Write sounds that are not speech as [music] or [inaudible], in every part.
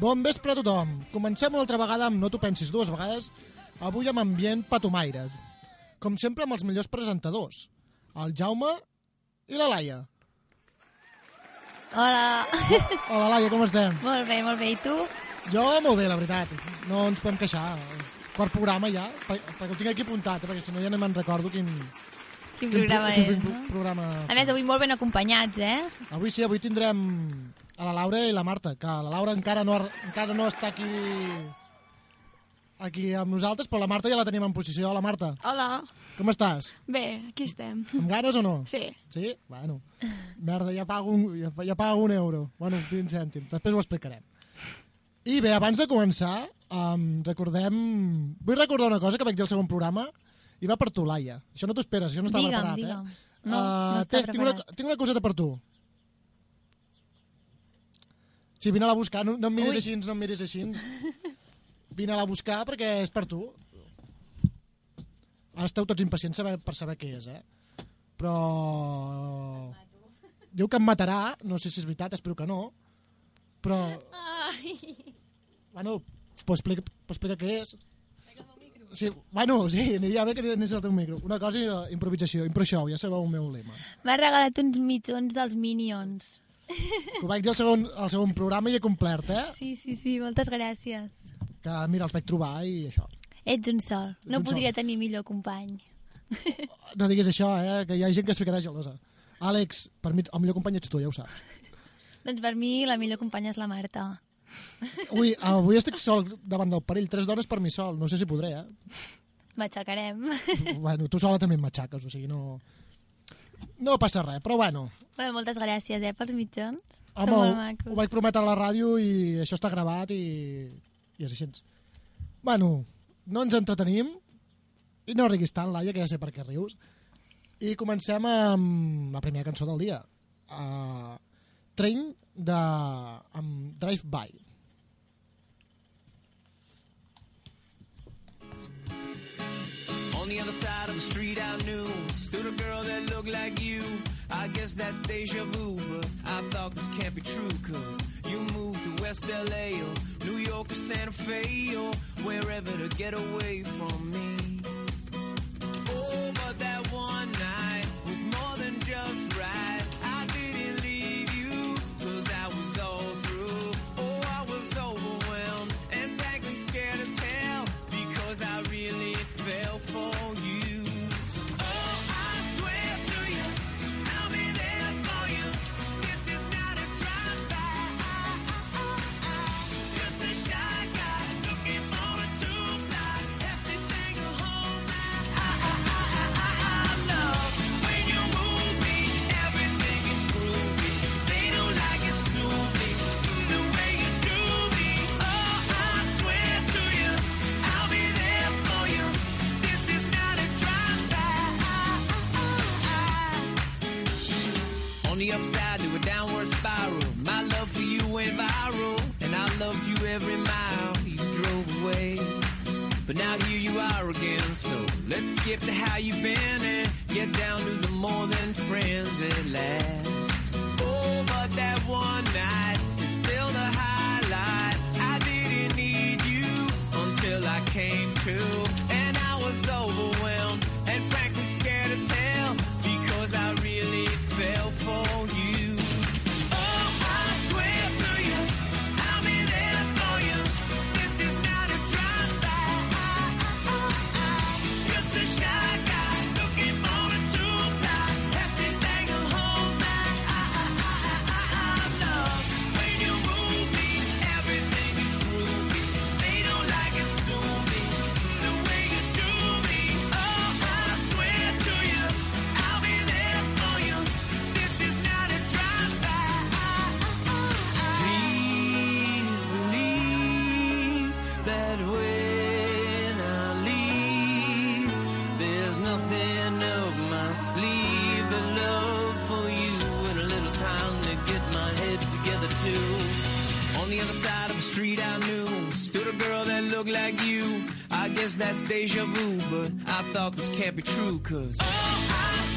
Bon vespre a tothom. Comencem una altra vegada amb No t'ho pensis dues vegades, avui amb ambient patomaire. Com sempre amb els millors presentadors, el Jaume i la Laia. Hola. Hola, Laia, com estem? molt bé, molt bé. I tu? Jo molt bé, la veritat. No ens podem queixar. Quart programa ja, per- perquè ho tinc aquí apuntat, eh, perquè si no ja no me'n recordo quin, Quin programa quin, és, pro- no? programa... A més, avui molt ben acompanyats, eh? Avui sí, avui tindrem a la Laura i la Marta, que la Laura encara no, encara no està aquí aquí amb nosaltres, però la Marta ja la tenim en posició. Hola, Marta, Hola. com estàs? Bé, aquí estem. Amb ganes o no? Sí. Sí? Bueno. Merda, ja pago un, ja, ja pago un euro. Bueno, 20 cèntims. Després ho explicarem. I bé, abans de començar, um, recordem... Vull recordar una cosa que vaig dir al segon programa i va per tu, Laia. Això no t'ho esperes, això no estava Digue'm, preparat, digue'm. eh? No, no està tinc, una, preparat. tinc una coseta per tu. Sí, vine-la a buscar. No, no em miris Ui. així, no em miris així. [laughs] Vine-la a buscar perquè és per tu. Ara esteu tots impacients saber, per saber què és, eh? Però... Diu que em matarà, no sé si és veritat, espero que no. Però... Bueno, pues explica, pues explica què és. Sí, bueno, sí, aniria bé que anés al teu micro. Una cosa, improvisació, impro show, ja sabeu el meu lema. M'ha regalat uns mitjons dels Minions. Ho vaig dir al segon, al segon programa i he complert, eh? Sí, sí, sí, moltes gràcies. Que, mira, els vaig trobar i això. Ets un sol. No un podria sol. tenir millor company. [laughs] No diguis això, eh? Que hi ha gent que es ficarà gelosa. Àlex, per mi el millor company ets tu, ja ho saps. Doncs per mi la millor companya és la Marta. Avui, avui estic sol davant del perill. Tres dones per mi sol. No sé si podré, eh? M'aixecarem. bueno, tu sola també em matxaques, o sigui, no... No passa res, però bueno. bueno, moltes gràcies, eh, pels mitjons. Home, molt macos. ho vaig prometre a la ràdio i això està gravat i, i és així. Bueno, no ens entretenim i no riguis tant, Laia, que ja sé per què rius. I comencem amb la primera cançó del dia. Uh, Train de... amb Drive By. The other side of the street I knew stood a girl that looked like you. I guess that's deja vu, but I thought this can't be true, cause you moved to West LA or New York or Santa Fe or wherever to get away from me. Oh, but that one night every mile you drove away. But now here you are again, so let's skip to how you've been and get down to the more than friends at last. Oh, but that one night is still the highlight. I didn't need you until I came to, On the other side of the street I knew stood a girl that looked like you. I guess that's deja vu, but I thought this can't be true, cause. Oh, I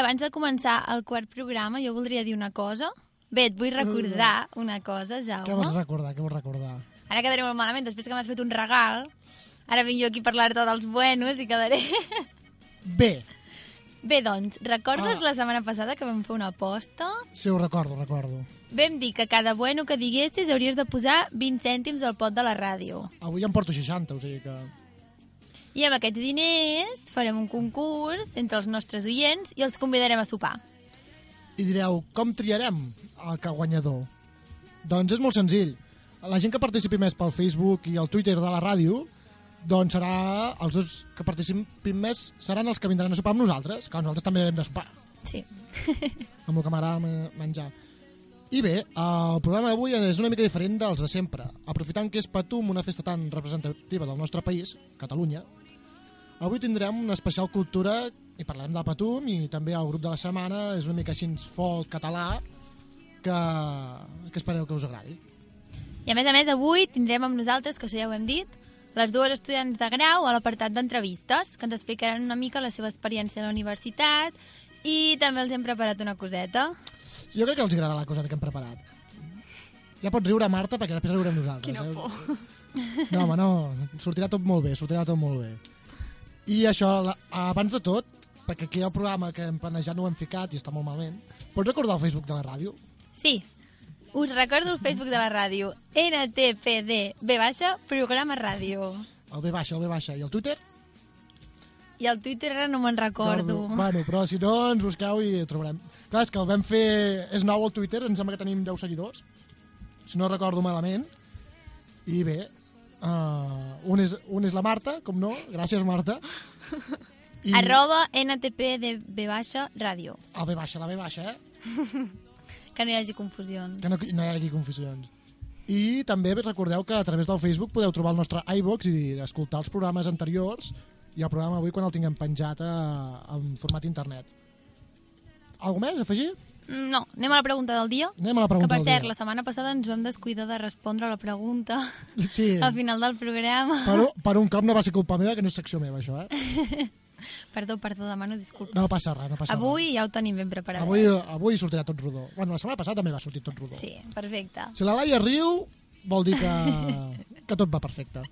abans de començar el quart programa, jo voldria dir una cosa. Bé, et vull recordar una cosa, Què vols Jaume. recordar? Què vols recordar? Ara quedaré molt malament, després que m'has fet un regal. Ara vinc jo aquí a parlar-te dels buenos i quedaré... Bé, Bé, doncs, recordes Ah. la setmana passada que vam fer una aposta? sí, ho recordo, ho recordo. Vam dir que cada bueno que diguessis hauries de posar 20 cèntims al pot de la ràdio. Avui em porto 60, o sigui que... I amb aquests diners farem un concurs entre els nostres oients i els convidarem a sopar. I direu, com triarem el que guanyador? Doncs és molt senzill. La gent que participi més pel Facebook i el Twitter de la ràdio, doncs serà els dos que participin més seran els que vindran a sopar amb nosaltres, que nosaltres també hem de sopar, Sí. amb el que m'agrada me- menjar. I bé, el programa d'avui és una mica diferent dels de sempre. Aprofitant que és Patum, una festa tan representativa del nostre país, Catalunya, avui tindrem una especial cultura i parlarem de Patum i també el grup de la setmana és una mica així folk català que, que espereu que us agradi. I a més a més, avui tindrem amb nosaltres, que això ja ho hem dit, les dues estudiants de grau a l'apartat d'entrevistes, que ens explicaran una mica la seva experiència a la universitat i també els hem preparat una coseta. Jo crec que els agrada la cosa que hem preparat. Ja pots riure, Marta, perquè després riurem nosaltres. Quina eh? por. No, home, no. Sortirà tot molt bé, sortirà tot molt bé. I això, la, abans de tot, perquè aquí el programa que hem planejat no ho hem ficat i està molt malament, pots recordar el Facebook de la ràdio? Sí, us recordo el Facebook de la ràdio, NTPD, B baixa, programa ràdio. El B baixa, el B baixa. I el Twitter? I el Twitter ara no me'n recordo. No, bueno, però si no, ens busqueu i trobarem. Clar, és que el vam fer... És nou al Twitter, em sembla que tenim 10 seguidors, si no recordo malament. I bé, uh, un, és, un és la Marta, com no, gràcies Marta. I Arroba NTPD, B baixa, ràdio. el B baixa, la B baixa, eh? [laughs] Que no hi hagi confusions. Que no, no hi hagi confusions. I també recordeu que a través del Facebook podeu trobar el nostre iVox i escoltar els programes anteriors i el programa avui quan el tinguem penjat a, en format internet. Algo més a afegir? No, anem a la pregunta del dia. Anem a la Que pregunta per del cert, la setmana passada ens vam descuidar de respondre a la pregunta [laughs] Sí, al final del programa. per, un- per un cop no va ser culpa meva, que no és secció meva, això, eh? [laughs] Perdó, perdó, demano disculpes. No passa res, no passa Avui ja ho tenim ben res. preparat. Avui, avui sortirà tot rodó. Bueno, la setmana passada també va sortir tot rodó. Sí, perfecte. Si la Laia riu, vol dir que, [laughs] que tot va perfecte.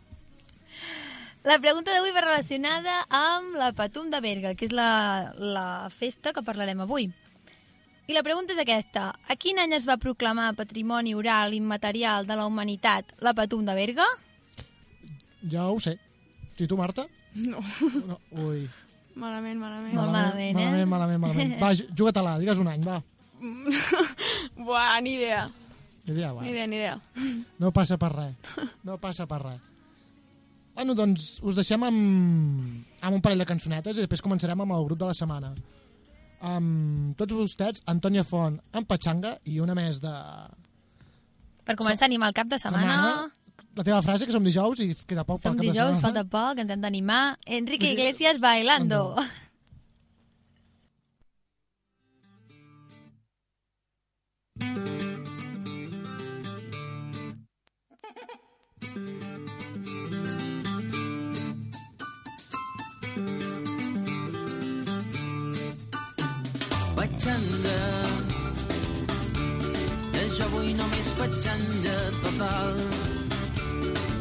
La pregunta d'avui va relacionada amb la Patum de Berga, que és la, la festa que parlarem avui. I la pregunta és aquesta. A quin any es va proclamar Patrimoni Oral Immaterial de la Humanitat la Patum de Berga? Ja ho sé. I tu, Marta? No, No. Ui. malament, malament. Molt malament, eh? Malament, malament, malament. Va, juga-te-la, digues un any, va. [laughs] Buah, ni idea. Ni va. idea, ni idea. No passa per res. No passa per res. Bueno, doncs us deixem amb, amb un parell de cançonetes i després començarem amb el grup de la setmana. Amb tots vostès, Antònia Font en Patxanga i una més de... Per començar, anem al cap de setmana. La teva frase, que som dijous i queda poc Som pel cap de dijous, setmana. falta poc, ens hem d'animar. Enrique Iglesias bailando. Patxanga total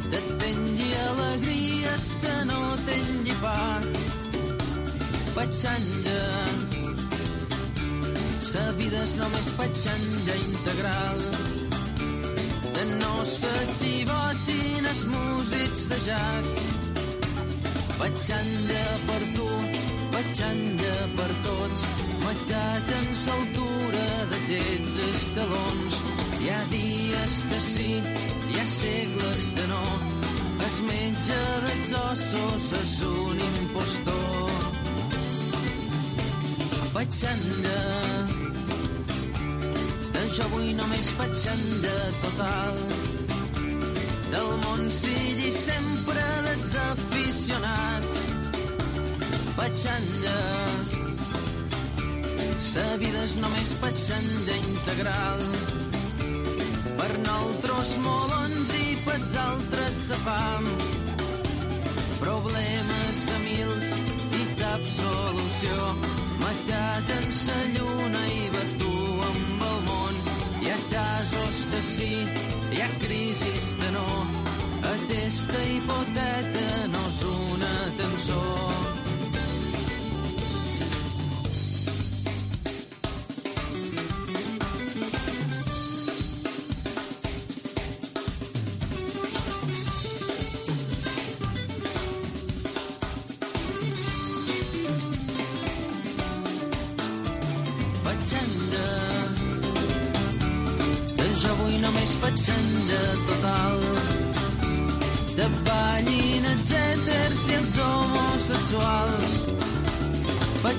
que tingui alegries que no tingui part patxanga sa vida és només patxanga integral. Que no s'equivoquin els músics de jazz. Patxanga per tu, patxanga per tots, m'ataquen l'altura d'aquests escalons. Hi ha dies de sí, hi ha segles de no, es metge dels ossos és un impostor. Patxanga, que jo vull només patxanga total, del món sigui sempre dels aficionats. Patxanga, sa vida és només patxanga integral. Per nosaltres molons i pels altres sa fam. Problemes a mils i cap solució. veritat en sa lluna i ha casos de sí, hi ha crisis de no. Aquesta hipoteta no és una cançó.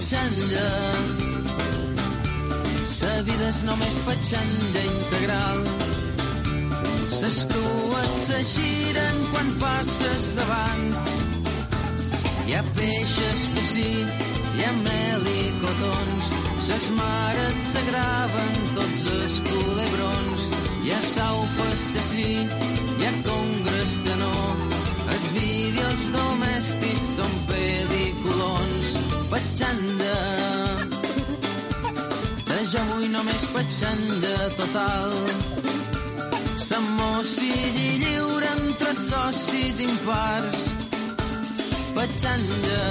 Petxanda. Sa vida és només petxanda integral. Ses crues se giren quan passes davant. Hi ha peixes de sí, hi ha mel i cotons, ses mares s'agraven tots els culebrons. Hi ha saupes de sí, hi ha congres de no, els vídeos domèstics són pel·lículons. Petxanda, jo vull només petxanda total. S'emmossilli lliure entre els socis impars petxanda.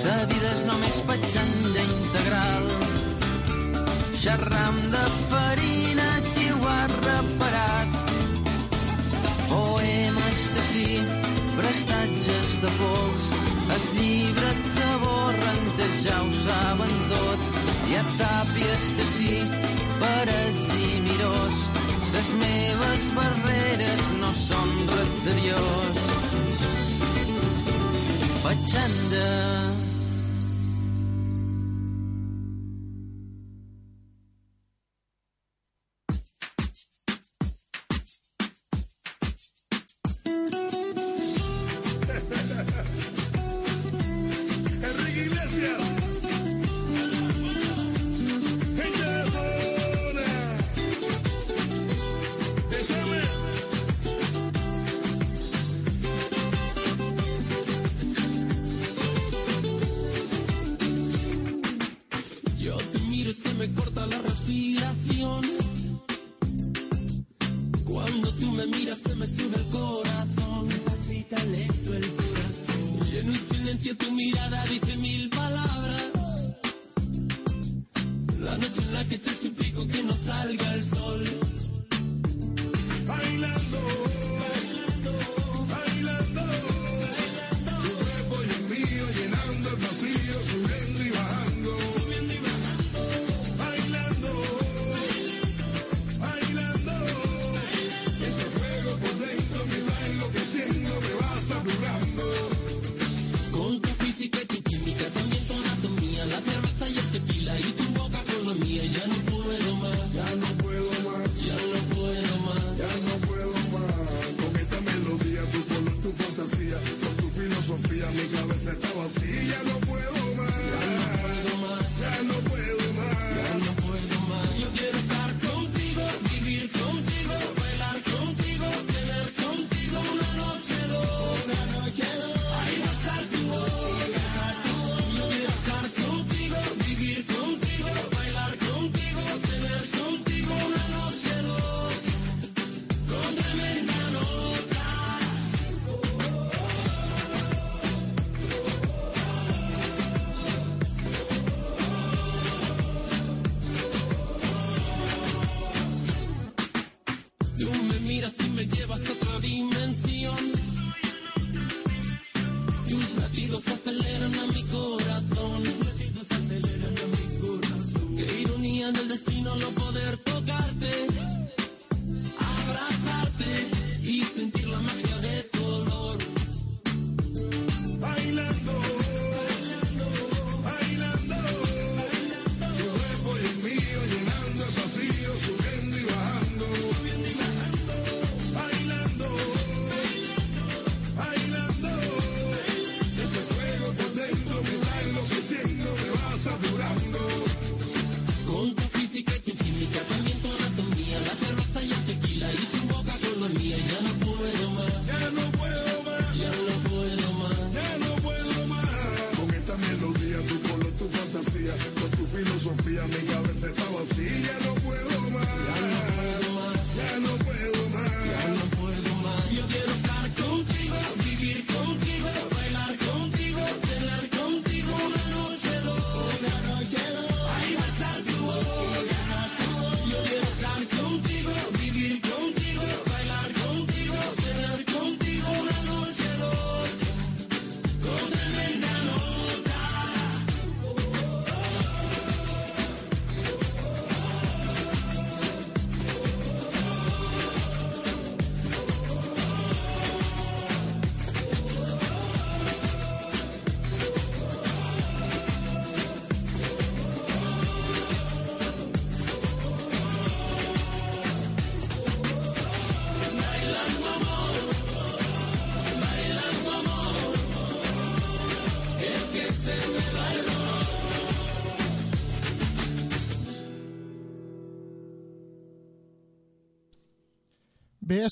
Sa vida és només petxanda integral. Xerram de farina, qui ho ha reparat? Poemes de sí, prestatges de pols, els llibres s'aborren, que ja ho saben tot. Hi ha tàpies de sí, parets i mirós, les meves barreres no són res seriós. Petxanda. Enrique destino no poder tocarte, abrazarte y sentir la magia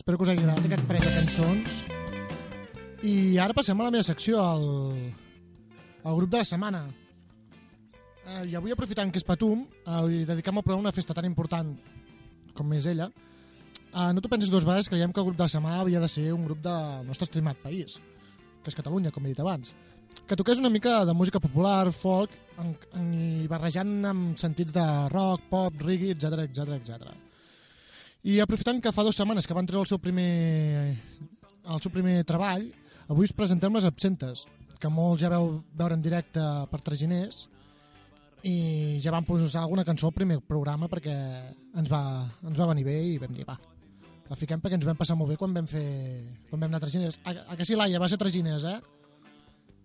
espero que us hagi agradat aquest parell de cançons. I ara passem a la meva secció, al, al grup de la setmana. Eh, I avui, aprofitant que és Patum, eh, i programa a una festa tan important com és ella, eh, no t'ho pensis dues vegades, creiem que el grup de la setmana havia de ser un grup del nostre estimat país, que és Catalunya, com he dit abans. Que toqués una mica de música popular, folk, en, en, i barrejant amb sentits de rock, pop, reggae, etc etc etc. I aprofitant que fa dues setmanes que van treure el seu primer, el seu primer treball, avui us presentem les absentes, que molts ja veu veure en directe per Traginers, i ja vam posar alguna cançó al primer programa perquè ens va, ens va venir bé i vam dir, va, la fiquem perquè ens vam passar molt bé quan vam fer quan vam anar a Traginers. A, a que sí, Laia, va ser Traginers, eh?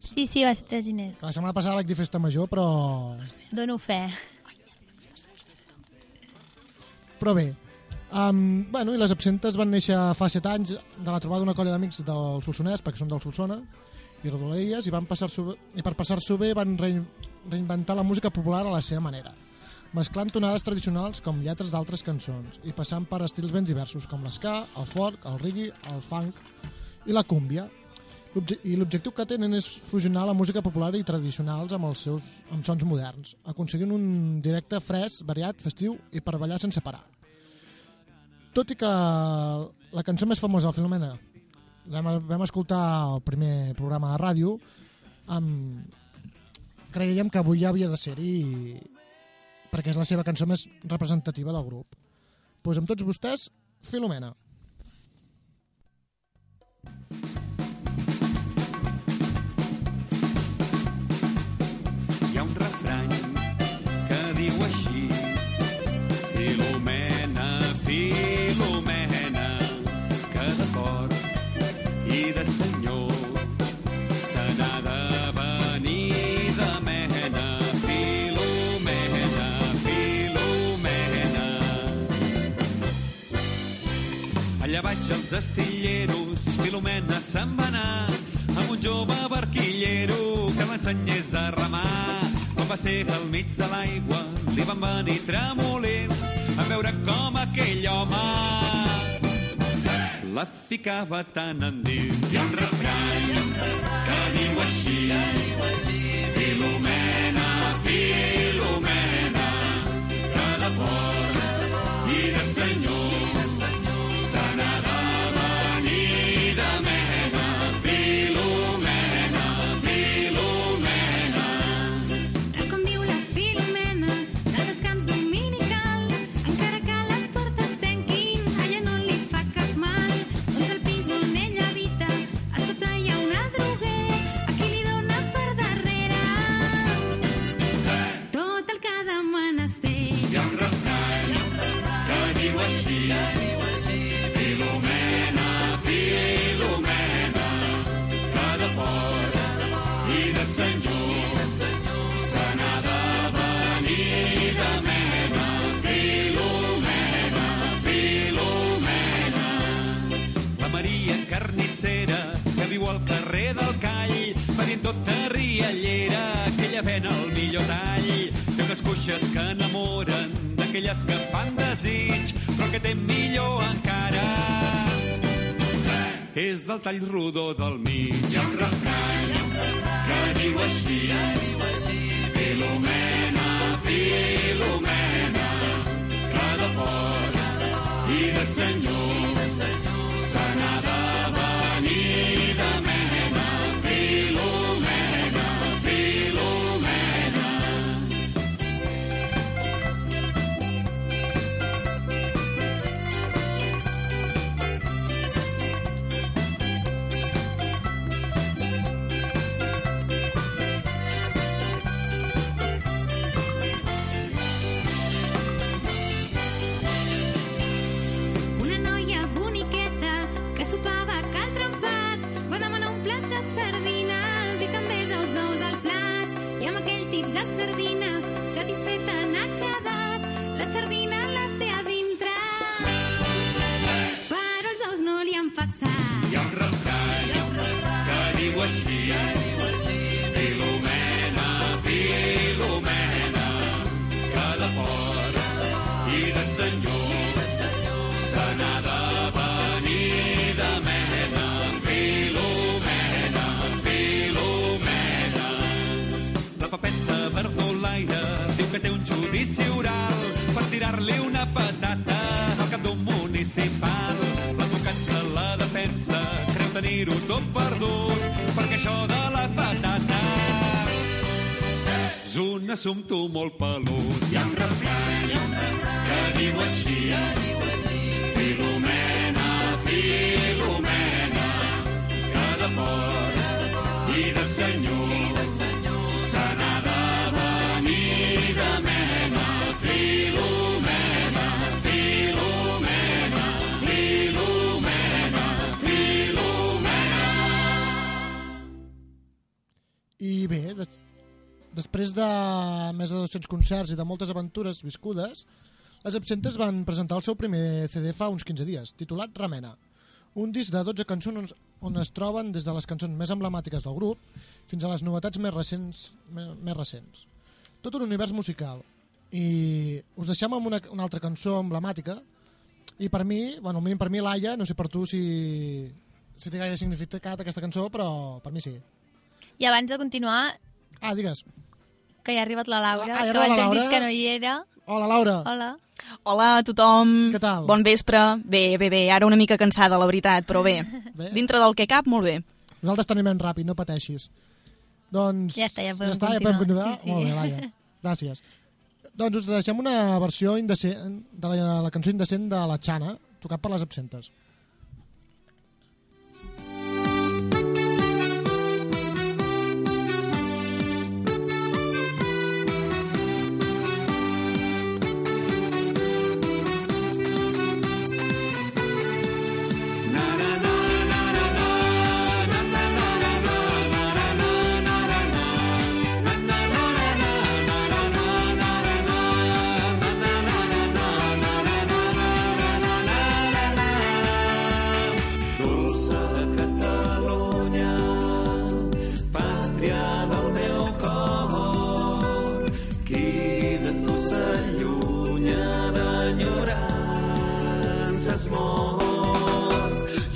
Sí, sí, va ser tres diners. La setmana passada vaig dir festa major, però... Dono fe. Però bé, um, bueno, i les absentes van néixer fa 7 anys de la trobada d'una colla d'amics del Solsonès, perquè són del Solsona, i rodolelles, i, van passar-s'ho bé- i per passar-s'ho bé van rein, reinventar la música popular a la seva manera, mesclant tonades tradicionals com lletres d'altres cançons, i passant per estils ben diversos com l'esca, el folk, el reggae, el funk i la cúmbia. I l'objectiu que tenen és fusionar la música popular i tradicionals amb els seus amb sons moderns, aconseguint un directe fresc, variat, festiu i per ballar sense parar. Tot i que la cançó més famosa del Filomena vam, vam escoltar el primer programa de ràdio amb... creiem que avui ja havia de ser-hi perquè és la seva cançó més representativa del grup. Doncs amb tots vostès, Filomena. Allà baix els estilleros, Filomena se'n va anar amb un jove barquillero que l'ensenyés a remar. Quan va ser al mig de l'aigua, li van venir tremolins a veure com aquell home la ficava tan endins. Ha un bruixes que enamoren d'aquelles que fan desig, però que té millor encara. Sí. És del tall rodó del mig. Hi ha un refrany que diu així, que diu així. Filomena, Filomena, que de fort i de senyor, de senyor un assumpte molt pelut. Hi ha un refrany que diu així, Filomena, Filomena, que de fora i de senyor se n'ha de venir de mena, Filomena, Filomena, Filomena, Filomena. I bé, de... després de més de 200 concerts i de moltes aventures viscudes, les Absentes van presentar el seu primer CD fa uns 15 dies, titulat Remena. Un disc de 12 cançons on es troben des de les cançons més emblemàtiques del grup fins a les novetats més recents. Més recents. Tot un univers musical. I us deixem amb una, una altra cançó emblemàtica i per mi, bueno, almenys per mi Laia, no sé per tu si, si té gaire significat aquesta cançó, però per mi sí. I abans de continuar, Ah, digues. Que ja ha arribat la Laura, Ah, que la hem dit Laura. que no hi era. Hola, Laura. Hola. Hola a tothom. Què tal? Bon vespre. Bé, bé, bé. Ara una mica cansada, la veritat, però bé. [laughs] Bé. Dintre del que cap, molt bé. Nosaltres t'animem ràpid, no pateixis. Doncs... Ja està, ja podem ja està, ja podem continuar. continuar. Sí, sí. Molt bé, Laia. [laughs] Gràcies. Doncs us deixem una versió indecent, de la, la cançó indecent de la Xana, tocat per les absentes.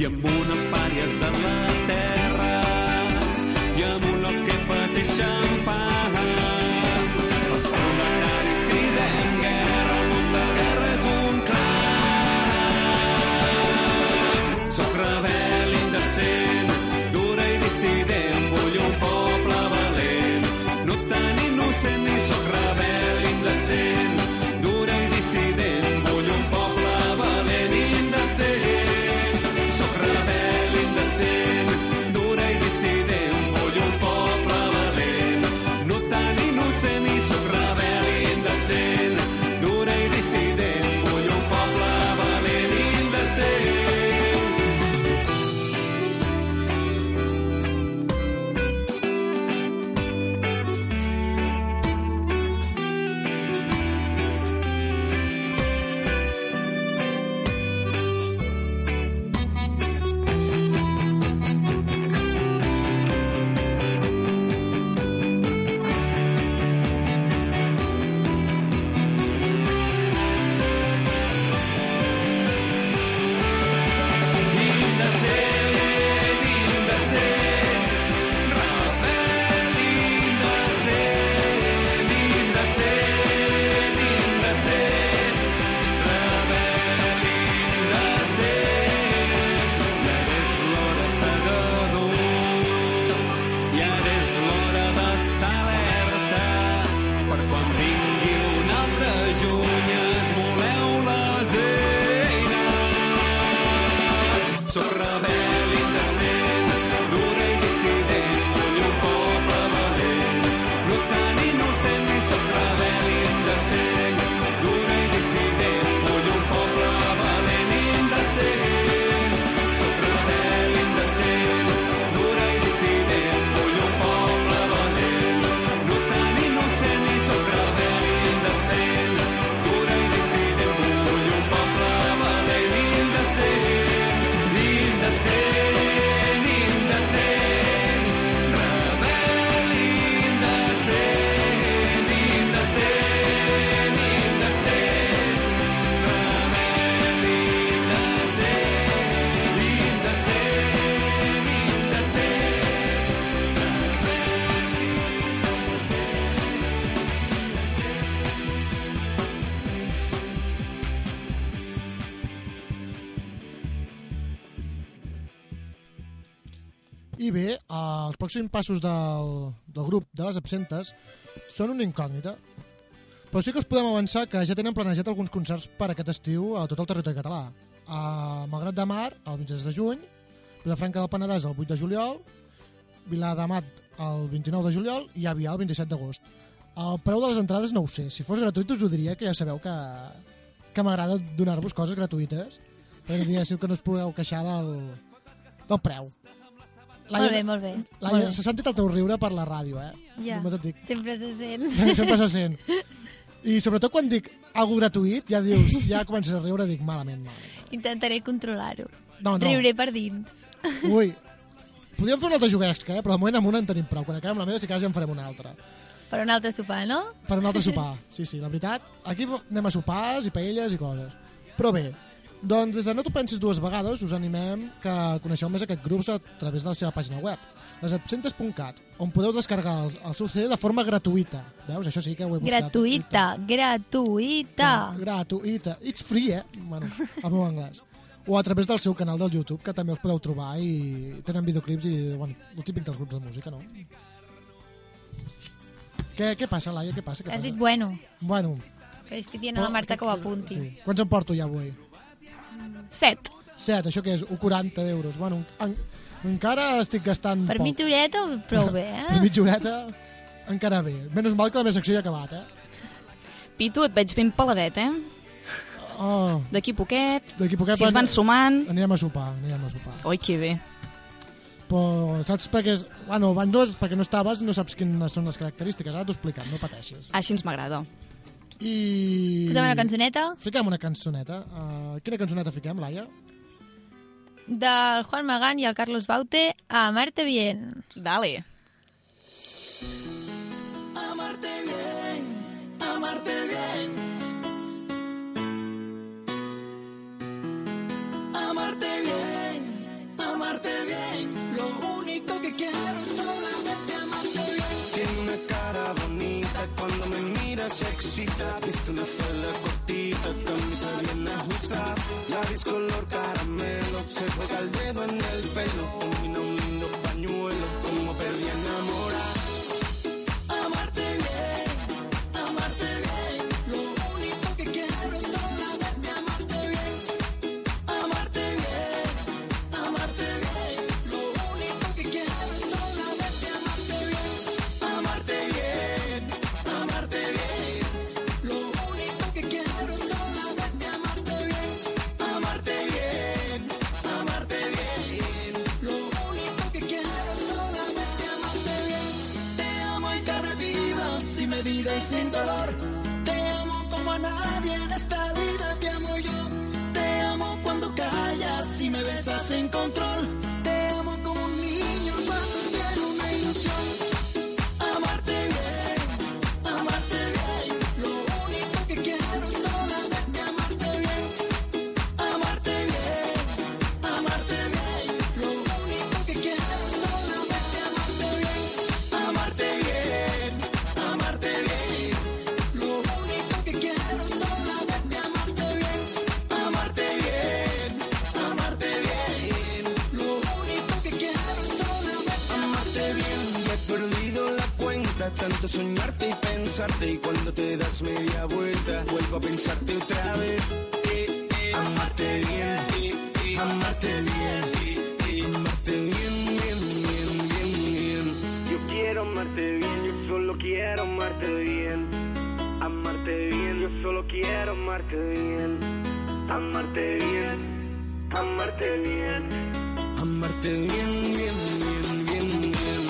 Mor. I pròxims passos del, del grup de les absentes són una incògnita. Però sí que us podem avançar que ja tenen planejat alguns concerts per aquest estiu a tot el territori català. A Malgrat de Mar, el 23 de juny, Vilafranca del Penedès el 8 de juliol, Vilar de Mat el 29 de juliol i Avià el 27 d'agost. El preu de les entrades no ho sé. Si fos gratuït us ho diria, que ja sabeu que, que m'agrada donar-vos coses gratuïtes. Perquè diguéssiu que no us podeu queixar del, del preu. Molt bé, molt bé. Laia, molt s'ha sentit el teu riure per la ràdio, eh? bé. Ja, Només et dic. sempre se sent. [laughs] Sempre se [laughs] sent. I sobretot quan dic algo gratuït, ja dius, ja comences a riure, dic malament, malament. Intentaré controlar-ho. No, no. Riuré per dins. [laughs] Ui, podríem fer un altre juguesca, eh? però de moment amb una en tenim prou. Quan acabem la meva, si cas ja en farem una altra. Per un altre sopar, no? Per un altre sopar. Sí, sí, la veritat. Aquí anem a sopars i paelles i coses. Però bé, doncs des de No t'ho pensis dues vegades us animem que coneixeu més aquest grup a través de la seva pàgina web, lesabsentes.cat, on podeu descarregar el, el seu CD de forma gratuïta. Veus? Això sí que ho he buscat. Gratuïta, gratuïta. Gratuïta. It's free, eh? Bueno, el meu anglès. O a través del seu canal del YouTube, que també els podeu trobar i tenen videoclips i, bueno, el típic dels grups de música, no? Què, què passa, Laia? Què passa? Què Has passa? dit bueno. Bueno, Que estic dient a la Marta que ho apunti. sí. quants em porto ja avui? Set. Set, això què és? 1,40 d'euros. Bueno, en, encara estic gastant Per poc. mitja horeta, prou bé, [laughs] Per eh? mitja horeta, encara bé. Menys mal que la meva secció ja ha acabat, eh? Pitu, et veig ben peladet, eh? Oh, D'aquí poquet, d'aquí poquet... si es van sumant... Anirem a sopar, anirem a sopar. Oi, que bé. Però saps per què... Bueno, abans no, perquè no estaves no saps quines són les característiques. Ara t'ho he explicat, no pateixis. Així ens m'agrada. I... Posem una cançoneta Fiquem una cançoneta. Uh, quina cançoneta fiquem, Laia? del Juan Magán i el Carlos Baute a Amarte Bien. Dale. Amarte me mira se excita. Viste una falda cortita, camisa bien ajustada. Labios color caramelo, se juega el dedo en el pelo. Te das media vuelta, vuelvo a pensarte otra vez. Eh, eh, amarte bien, eh, amarte bien, amarte bien, bien, bien, bien, bien. Yo quiero amarte bien, yo solo quiero amarte bien. Amarte bien, yo solo quiero amarte bien. Amarte bien, amarte bien. Amarte bien, bien, bien, bien, bien.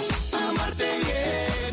Amarte bien,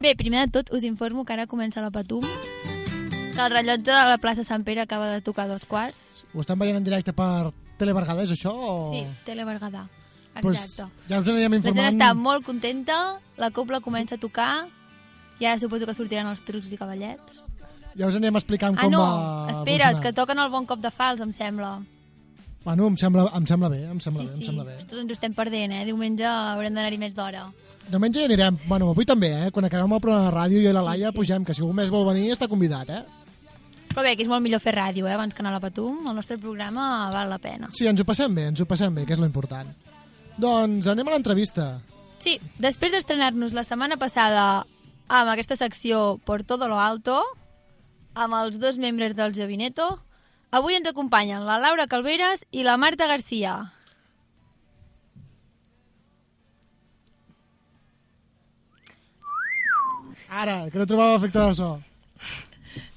Bé, primer de tot us informo que ara comença la Patum, que el rellotge de la plaça Sant Pere acaba de tocar dos quarts. Ho estan veient en directe per Telebergada, és això? O... Sí, Tele Berguedà. Pues Exacte. ja us anirem La gent informant. està molt contenta, la copla comença a tocar, i ara suposo que sortiran els trucs i cavallets. Ja us anirem explicant Ah, com no, va espera't, evolucionar. que toquen el bon cop de fals, em sembla. Bueno, em sembla, em sembla bé, em sembla Sí, bé, em sí, sembla bé. Ostres, ens ho estem perdent, eh? Diumenge haurem d'anar-hi més d'hora. Diumenge anirem, bueno, avui també, eh? Quan acabem el programa de ràdio, jo i la Laia pugem, que si algú més vol venir està convidat, eh? Però bé, que és molt millor fer ràdio, eh? Abans que anar a la Patum, el nostre programa val la pena. Sí, ens ho passem bé, ens ho passem bé, que és lo important. Doncs anem a l'entrevista. Sí, després d'estrenar-nos la setmana passada amb aquesta secció Por todo lo alto, amb els dos membres del Javineto, avui ens acompanyen la Laura Calveras i la Marta Garcia. Ara, que no trobava efecte de so.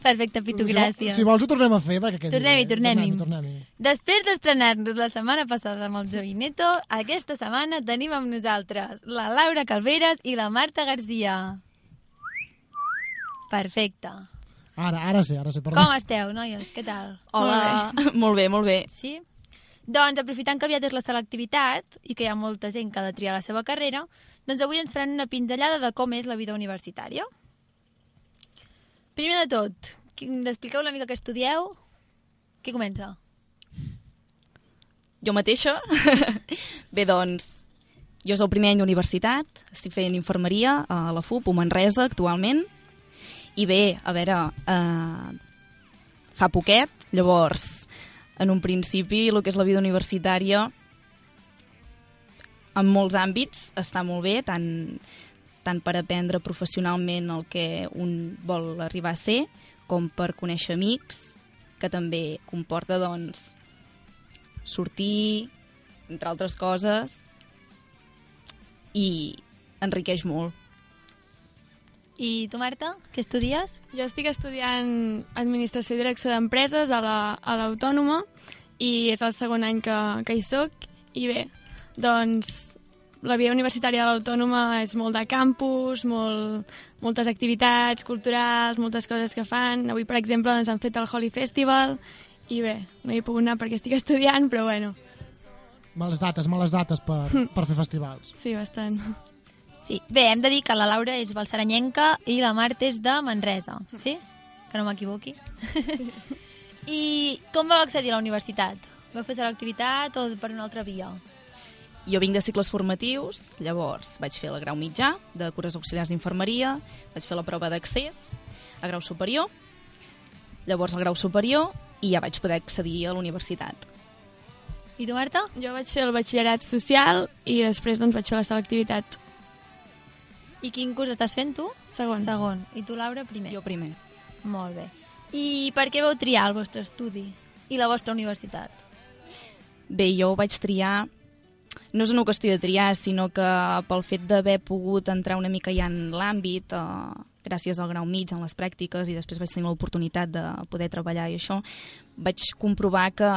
Perfecte, Pitu, Si, gràcies. si vols ho tornem a fer, perquè quedi Tornem-hi, bé. tornem-hi. tornem-hi. Després d'estrenar-nos la setmana passada amb el Jovineto, aquesta setmana tenim amb nosaltres la Laura Calveras i la Marta Garcia. Perfecte. Ara, ara sí, ara sí, perdó. Com esteu, noies? Què tal? Hola, molt bé, [laughs] molt bé. Sí? Doncs, aprofitant que aviat és la selectivitat i que hi ha molta gent que ha de triar la seva carrera, doncs avui ens faran una pinzellada de com és la vida universitària. Primer de tot, expliqueu una mica què estudieu. Qui comença? Jo mateixa? [laughs] bé, doncs, jo és el primer any d'universitat, estic fent infermeria a la FUP, a Manresa, actualment, i bé, a veure, eh, fa poquet, llavors, en un principi, el que és la vida universitària, en molts àmbits està molt bé, tant, tant per aprendre professionalment el que un vol arribar a ser, com per conèixer amics, que també comporta, doncs, sortir, entre altres coses, i enriqueix molt. I tu, Marta, què estudies? Jo estic estudiant Administració i Direcció d'Empreses a la- a l'Autònoma i és el segon any que, que hi soc. I bé, doncs la vida universitària de l'Autònoma és molt de campus, molt, moltes activitats culturals, moltes coses que fan. Avui, per exemple, doncs, han fet el Holy Festival i bé, no hi he pogut anar perquè estic [laughs] estudiant, però bueno, Males dates, males dates per, per fer festivals. sí, bastant. Sí. Bé, hem de dir que la Laura és balsaranyenca i la Marta és de Manresa, sí? Que no m'equivoqui. I com vau accedir a la universitat? Vau fer selectivitat o per una altra via? Jo vinc de cicles formatius, llavors vaig fer el grau mitjà de cures auxiliars d'infermeria, vaig fer la prova d'accés a grau superior, llavors el grau superior i ja vaig poder accedir a la universitat. I tu, Marta? Jo vaig fer el batxillerat social i després doncs, vaig fer la selectivitat. I quin curs estàs fent tu? Segon. Segon. I tu, Laura, primer? Jo primer. Molt bé. I per què vau triar el vostre estudi i la vostra universitat? Bé, jo ho vaig triar... No és una qüestió de triar, sinó que pel fet d'haver pogut entrar una mica ja en l'àmbit, eh, gràcies al grau mig, en les pràctiques, i després vaig tenir l'oportunitat de poder treballar i això, vaig comprovar que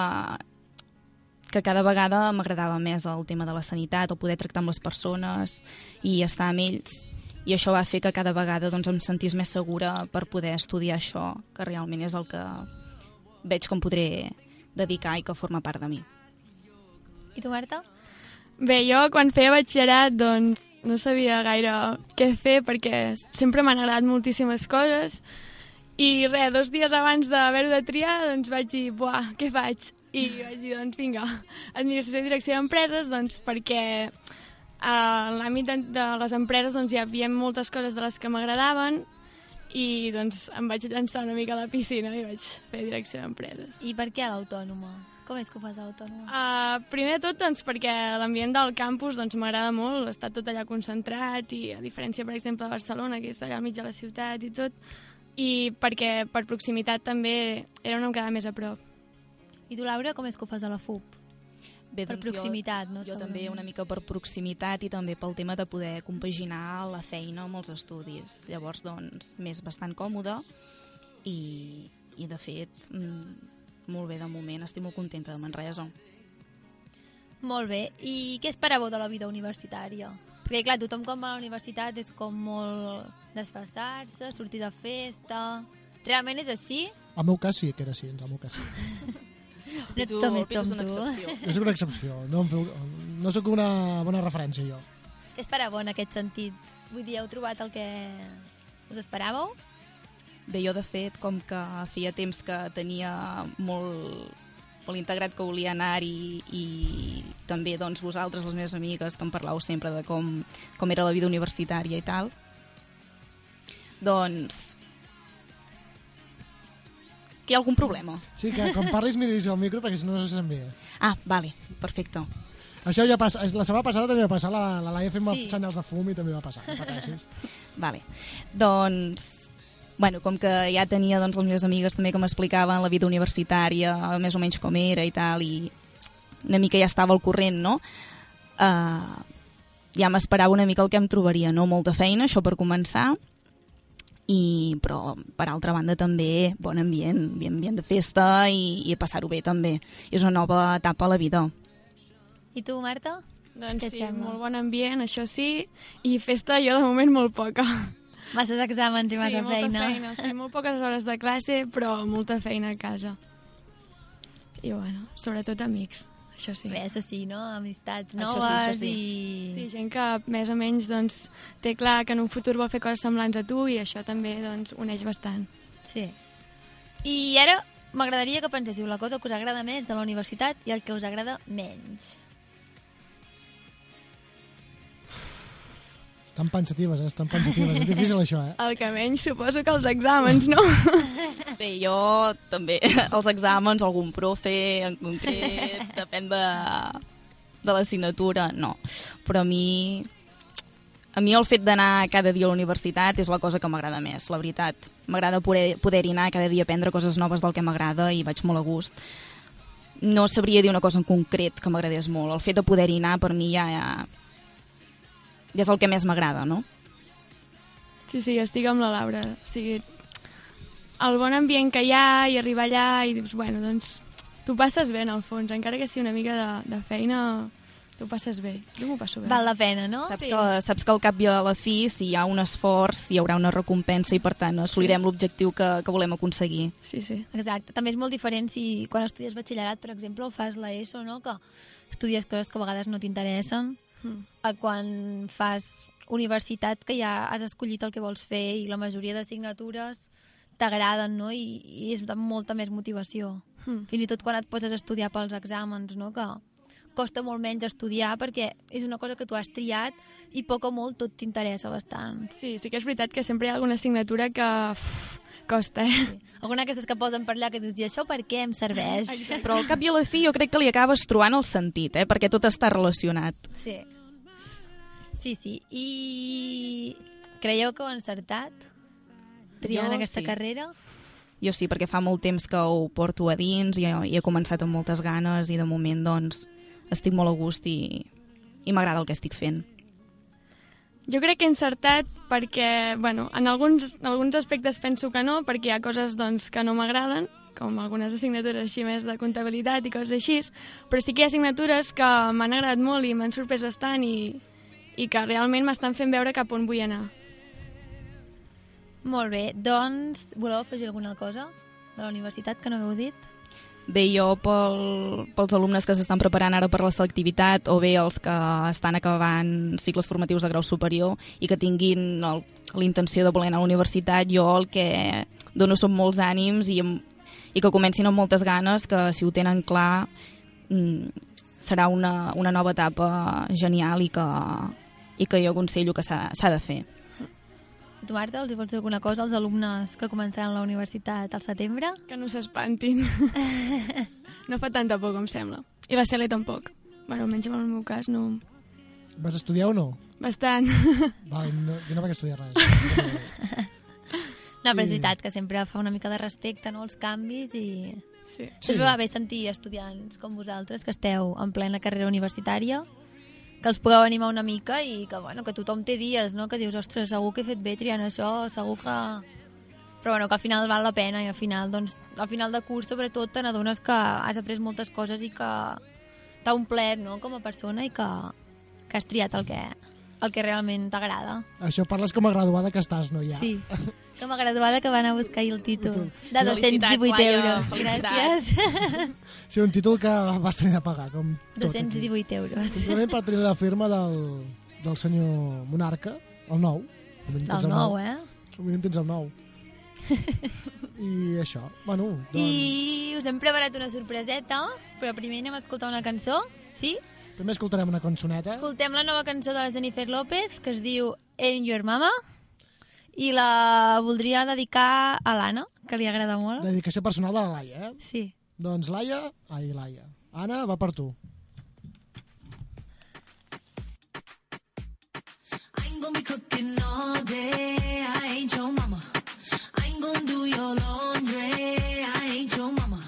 que cada vegada m'agradava més el tema de la sanitat, el poder tractar amb les persones i estar amb ells. I això va fer que cada vegada doncs, em sentís més segura per poder estudiar això, que realment és el que veig com podré dedicar i que forma part de mi. I tu, Marta? Bé, jo quan feia batxillerat doncs no sabia gaire què fer perquè sempre m'han agradat moltíssimes coses i res, dos dies abans d'haver-ho de triar doncs vaig dir, buah, què faig? I vaig dir, doncs vinga, administració i direcció d'empreses doncs perquè a l'àmbit de, de les empreses doncs hi havia moltes coses de les que m'agradaven i doncs em vaig llançar una mica a la piscina i vaig fer direcció d'empreses. I per què a l'autònoma? Com és que ho fas a l'autònoma? Uh, primer de tot, doncs, perquè l'ambient del campus doncs, m'agrada molt, està tot allà concentrat i a diferència, per exemple, de Barcelona, que és allà al mig de la ciutat i tot, i perquè per proximitat també era una mica més a prop. I tu, Laura, com és que ho fas a la FUP? Bé, Per doncs proximitat, no? jo, jo segurament. també una mica per proximitat i també pel tema de poder compaginar la feina amb els estudis. Llavors, doncs, m'és bastant còmode i, i de fet, mm, molt bé de moment, estic molt contenta de Manresa. Molt bé. I què esperàveu de la vida universitària? Perquè, clar, tothom quan va a la universitat és com molt desfassar-se, sortir de festa... Realment és així? Al meu cas sí que era així, al meu cas sí. [laughs] No Pitu- tothom és una tu. excepció. [laughs] Jo soc una excepció. No em feu... no sóc una bona referència, jo. És per a bo en aquest sentit. Vull dir, heu trobat el que us esperàveu? Bé, jo de fet, com que feia temps que tenia molt, molt integrat que volia anar-hi i també doncs, vosaltres, les meves amigues, que em parlau sempre de com, com era la vida universitària i tal, doncs... Que hi ha algun problema? Sí, que quan parlis miris el micro perquè si no no se sent bé. Ah, vale, perfecte. Això ja passa, la setmana passada també va passar, la, la Laia fent Sí. senyals de fum i també va passar, no pateixis. [laughs] Vale. Doncs, bueno, com que ja tenia doncs, les meves amigues també que m'explicaven la vida universitària, més o menys com era i tal, i una mica ja estava al corrent, no? Uh, ja m'esperava una mica el que em trobaria, no? Molta feina, això per començar, i, però per altra banda també bon ambient, ambient, ambient de festa i, i passar-ho bé també. És una nova etapa a la vida. I tu, Marta? Doncs sí, sembla? molt bon ambient, això sí, i festa jo de moment molt poca. Masses exàmens i massa sí, molta feina. feina. Sí, molt poques hores de classe, però molta feina a casa. I bueno, sobretot amics, això sí. Bé, això sí, no? Amistats Això sí, noves això sí. i... Sí, gent que més o menys doncs, té clar que en un futur vol fer coses semblants a tu i això també doncs, uneix bastant. Sí. I ara m'agradaria que penséssiu la cosa que us agrada més de la universitat i el que us agrada menys. Estan pensatives, eh? Estan pensatives. És difícil això, eh? El que menys suposo que els exàmens, no? [laughs] Bé, jo també, els exàmens, algun profe en concret, [laughs] depèn de, de l'assignatura, no. Però a mi, a mi el fet d'anar cada dia a la universitat és la cosa que m'agrada més, la veritat. M'agrada poder- poder-hi anar cada dia a aprendre coses noves del que m'agrada i vaig molt a gust. No sabria dir una cosa en concret que m'agradés molt. El fet de poder-hi anar per mi ja, ja, ja és el que més m'agrada, no? Sí, sí, estic amb la Laura. O sigui, el bon ambient que hi ha i arribar allà i dius, bueno, doncs tu passes bé en el fons, encara que sigui una mica de, de feina, tu passes bé. Jo m'ho passo bé. Val la pena, no? Saps, que, saps que al cap i a la fi, si hi ha un esforç, hi haurà una recompensa i, per tant, assolirem Sí. l'objectiu que, que volem aconseguir. Sí, sí. Exacte. També és molt diferent si quan estudies batxillerat, per exemple, o fas l'ESO, no? Que estudies coses que a vegades no t'interessen, Mm. a quan fas universitat que ja has escollit el que vols fer i la majoria d'assignatures t'agraden, no? I, I és de molta més motivació. Mm. Fins i tot quan et poses a estudiar pels exàmens, no? Que costa molt menys estudiar perquè és una cosa que tu has triat i poc o molt tot t'interessa bastant. Sí, sí que és veritat que sempre hi ha alguna assignatura que uf, costa, eh? Alguna d'aquestes que posen per allà que dius, i això per què em serveix? Però al cap i a la fi jo crec que li acabes trobant el sentit, eh? perquè tot està relacionat. Sí. Sí, sí. I creieu que ho han encertat? Triant Jo aquesta sí. carrera? Jo sí, perquè fa molt temps que ho porto a dins i, i he començat amb moltes ganes i de moment doncs estic molt a gust i, i m'agrada el que estic fent. Jo crec que he encertat perquè, bueno, en alguns, en alguns aspectes penso que no, perquè hi ha coses doncs, que no m'agraden, com algunes assignatures així més de comptabilitat i coses així, però sí que hi ha assignatures que m'han agradat molt i m'han sorprès bastant i, i que realment m'estan fent veure cap on vull anar. Molt bé, doncs, voleu afegir alguna cosa de la universitat que no hagueu dit? Bé, jo pel, pels alumnes que s'estan preparant ara per la selectivitat o bé els que estan acabant cicles formatius de grau superior i que tinguin el- l'intenció de voler anar a la universitat, jo el que dono són molts ànims i, i que comencin amb moltes ganes, que si ho tenen clar mm, serà una, una nova etapa genial i que, i que jo aconsello que s'ha s'ha de fer. Tu, Marta, els hi vols dir alguna cosa als alumnes que començaran la universitat al setembre? Que no s'espantin. [laughs] no fa tanta por com sembla. I la Cele tampoc. Bueno, almenys en el meu cas no... Vas estudiar o no? Bastant. [laughs] Vale, no, jo no vaig estudiar res. No, però és veritat que sempre fa una mica de respecte, no?, els canvis i... Sí. Sempre va bé sentir estudiants com vosaltres que esteu en plena carrera universitària que els pugueu animar una mica i que, bueno, que tothom té dies, no?, que dius, ostres, segur que he fet bé triant això, segur que... Però bueno, que al final val la pena i al final, doncs, al final de curs, sobretot, te n'adones que has après moltes coses i que t'ha omplert, no?, com a persona i que, que has triat el que, el que realment t'agrada. Això parles com a graduada que estàs, no ja? Sí. Com a graduada que va anar a buscar el títol. De Felicitats, 218 Laia, euros. felicitats. Gràcies. Sí, un títol que vas tenir de pagar, com tot. aquí. 218 euros. Simplement per tenir la firma del, del senyor monarca, el nou. El el nou, eh? Mínim tens el nou. I això, bueno, doncs... I us hem preparat una sorpreseta, però primer anem a escoltar una cançó, sí? Primer escoltarem una cançoneta. Escoltem la nova cançó de la Jennifer López, que es diu Ain't Your Mama, i la voldria dedicar a l'Anna, que li agrada molt. Dedicació personal de la Laia, eh? Sí. Doncs Laia... Ai, Laia. Anna, va per tu. I ain't gonna be cooking all day. I ain't your mama. I ain't gonna do your laundry. I ain't your mama.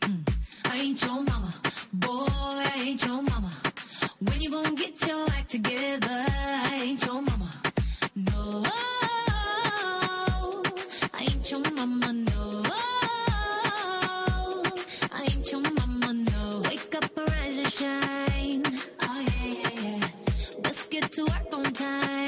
Mm. I ain't your mama. Boy, I ain't your mama. When you gonna get your act together? I ain't your mama. No. I ain't your mama, no. I ain't your mama, no. Wake up, arise and shine. Oh, yeah, yeah, yeah. Let's get to work on time.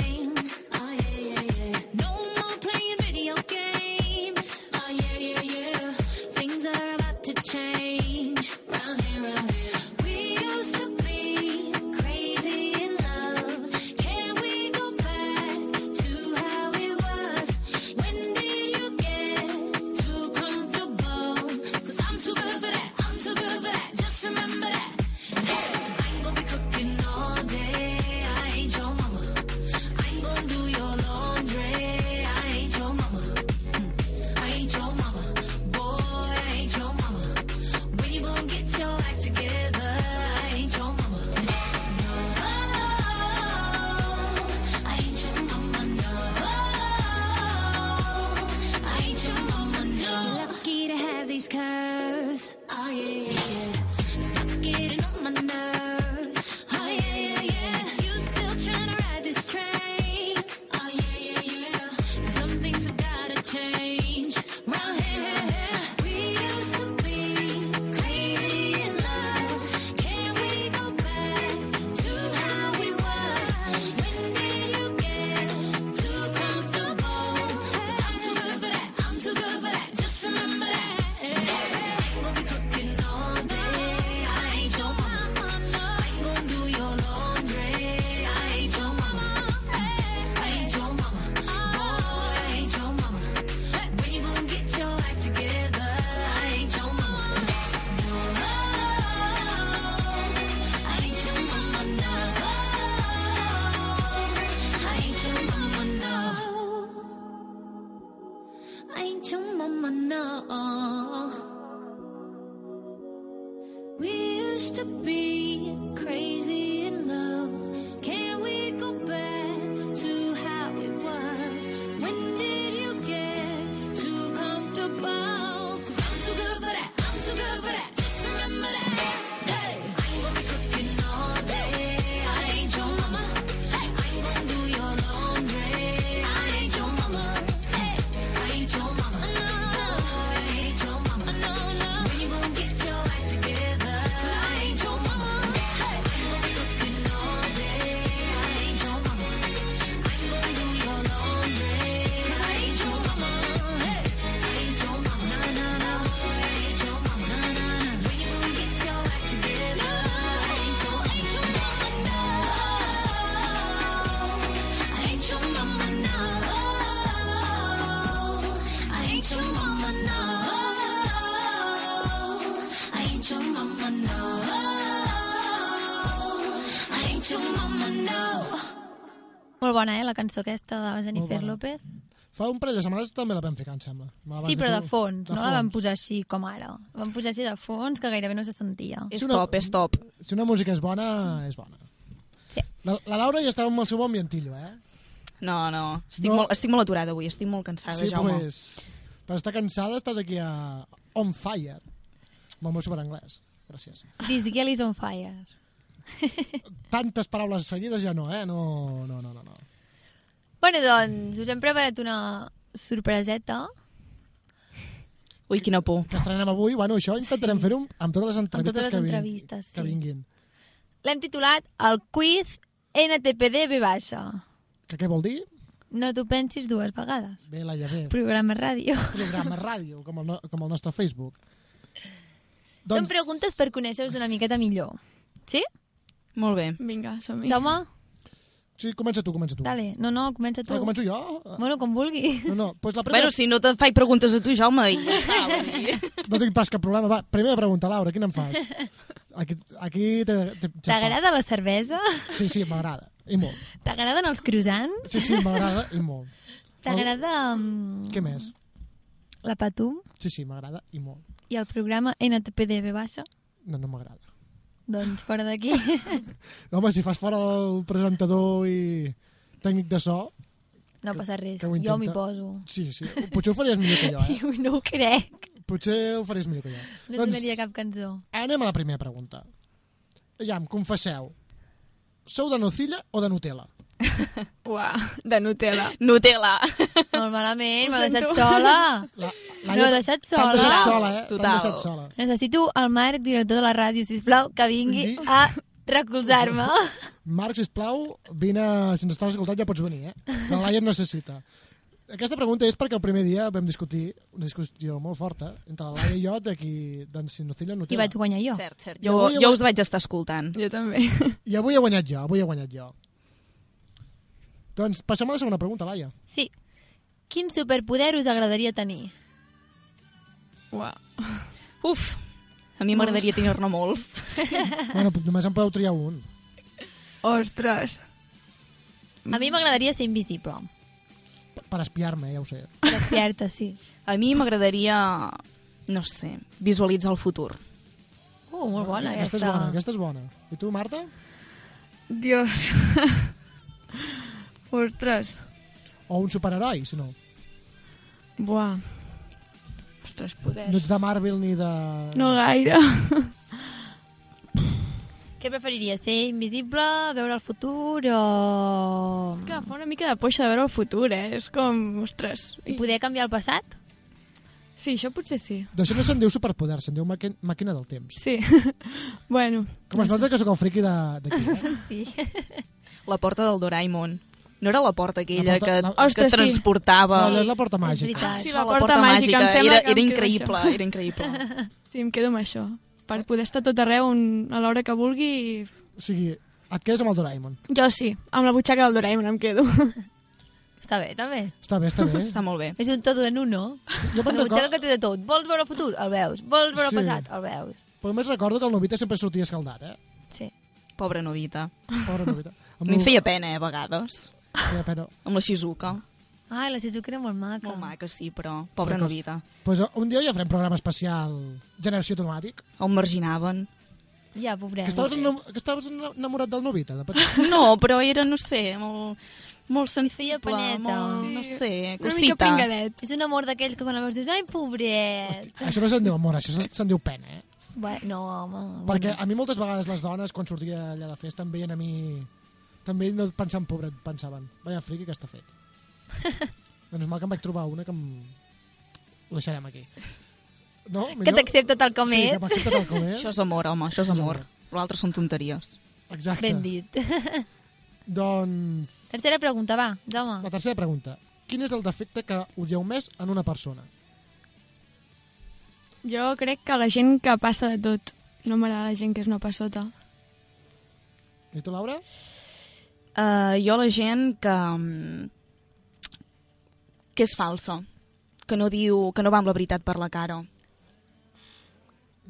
La cançó aquesta de la Jennifer. López. Fa un parell de setmanes també la vam ficar, em sembla. Me la vas Sí, però de fons, De no la vam fons. posar així com ara. La vam posar així de fons, que gairebé no se sentia. És Sí, una- top, és top. Si una música és bona, és bona. Sí. La, la Laura ja estava amb el seu ambientillo, eh? No, no, estic, No. Molt, estic molt aturada avui, estic molt cansada, sí, Jaume. pues, per estar cansada estàs aquí a On Fire, amb el meu superanglès. Gràcies. This girl is on fire. Tantes paraules seguides ja no, eh? No, no, no, no. no. Bueno, doncs, us hem preparat una sorpreseta Ui, quina por. Que estrenem avui, bueno, això intentarem fer-ho amb totes les entrevistes, totes les que, entrevistes, que sí. vinguin. L'hem titulat El quiz NTPD B baixa. Que què vol dir? No t'ho pensis dues vegades. Bé, Laia, bé. Programa ràdio. Programa ràdio, com el, no, com el nostre Facebook. Són preguntes per conèixer-vos una miqueta millor. Sí? Molt bé. Vinga, som-hi. Jaume? Sí, comença tu, comença tu. Dale. No, no, comença tu. Ah, començo jo? Bueno, com vulgui. No, no, pues la primera... Bueno, si no te faig preguntes a tu, Jaume, i ja està. [laughs] No tinc pas cap problema. Va, primera pregunta, Laura, quina em fas? Aquí, aquí T'agrada la cervesa? Sí, sí, m'agrada. I molt. T'agraden els croissants? Sí, sí, m'agrada i molt. T'agrada... Um, Què més? La Patum? Sí, sí, m'agrada i molt. I el programa NTPD B baixa? No, no m'agrada. Doncs fora d'aquí. [laughs] Home, si fas fora el presentador i tècnic de so... No passa res. que Jo m'hi poso. Sí, sí. Potser ho faries millor que jo, eh? [laughs] Jo no ho crec. Potser ho faries millor que jo. No sonaria cap cançó. Anem a la primera pregunta. Ja, em confesseu. Sou de nocilla o de Nutella? [laughs] Uah, de Nutella. Nutella. Molt malament, m'ha deixat sola. La, M'heu deixat T'han sola. deixat sola, eh? Total. T'han deixat sola. Necessito el Marc, director de la ràdio, sisplau, que vingui Vingui. a recolzar-me. [laughs] Marc, sisplau, vine, si ens estàs escoltant ja pots venir, eh? La Laia et necessita. Aquesta pregunta és perquè el primer dia vam discutir, una discussió molt forta, entre la Laia i jo, de qui, doncs, si Nocilla o I Nutella. vaig guanyar jo. Cert, cert. Jo, jo avui- us vaig estar escoltant. Jo també. I avui he guanyat jo, avui he guanyat jo. Doncs passem a la segona pregunta, Laia. Sí. Quin superpoder us agradaria tenir? Uah. [laughs] Uf, a mi m'agradaria tenir-ne molts. [laughs] bueno, només en podeu triar un. Ostres. A mi m'agradaria ser invisible. Per espiar-me, ja ho sé. Per espiar-te, sí. A mi m'agradaria, no sé, visualitzar el futur. Uh, molt bona, aquesta. aquesta. és bona, aquesta és bona. I tu, Marta? Dios. [laughs] Ostres. O un superheroi, si no. Buah. Ostres, poder. No ets de Marvel ni de... No gaire. Què preferiries, ser invisible, veure el futur o... És que fa una mica de poixa de veure el futur, eh? És com, ostres. I poder canviar el passat? Sí, això potser sí. D'això no se'n diu superpoder, se'n diu màqui- màquina del temps. Sí. [laughs] bueno. Com es nota que sóc el friqui d'aquí, eh? Sí. La porta del Doraemon. No era la porta aquella La porta- que, la- que Ostres, sí. transportava... No, allò és la porta màgica. veritat. Sí, la porta màgica, em sembla Era, que em era increïble, això. era increïble. Sí, em quedo amb això. Per poder estar tot arreu un, a l'hora que vulgui. i- O sigui, et quedes amb el Doraemon. Jo sí, amb la butxaca del Doraemon em quedo. [laughs] Està bé, està bé. Està bé, està bé. [laughs] Està molt bé. És un tot en uno. Jo me'n Una butxaca recordo, que té de tot. Vols veure el futur? El veus. Vols veure el Sí. passat? El veus. però només recordo que el Novita sempre sortia escaldat, eh? Sí. Pobra novita. Pobre Novita. A mi em feia pena, eh, a vegades. Feia pena. Amb la Shizuka. Ai, la Shizuka era molt maca. Molt maca, sí, però pobra Però- novita. Pues un dia ja farem programa especial Generació Automàtic. El marginaven. Ja, pobret. Que estaves, enam que estaves enamorat del Novita, de petit. [laughs] No, però era, no sé, molt, molt sensible. paneta. Molt, no Sí. sé, Una mica cosita. pringadet. És un amor d'aquells que quan el veus dius, ai, pobret. Això no se'n diu amor, això se'n- se'n diu pena, eh? Bé, no, home. Perquè a mi moltes vegades les dones, quan sortia allà de festa, em veien a mi... També no pensant pobret, pensaven, vaya friqui que està fet. [laughs] Menos mal que em vaig trobar una que em... Ho deixarem aquí. No? Que t'accepta tal com sí, ets. que m'accepta tal com [laughs] és. Això és amor, home, això és amor. L'altre són tonteries. Exacte. Ben dit. [laughs] Doncs... Tercera pregunta, va, Jaume. La tercera pregunta. Quin és el defecte que odieu més en una persona? Jo crec que la gent que passa de tot. No m'agrada la gent que és una passota. I tu, Laura? Uh, jo la gent que... mm, que és falsa. Que no diu... que no va amb la veritat per la cara.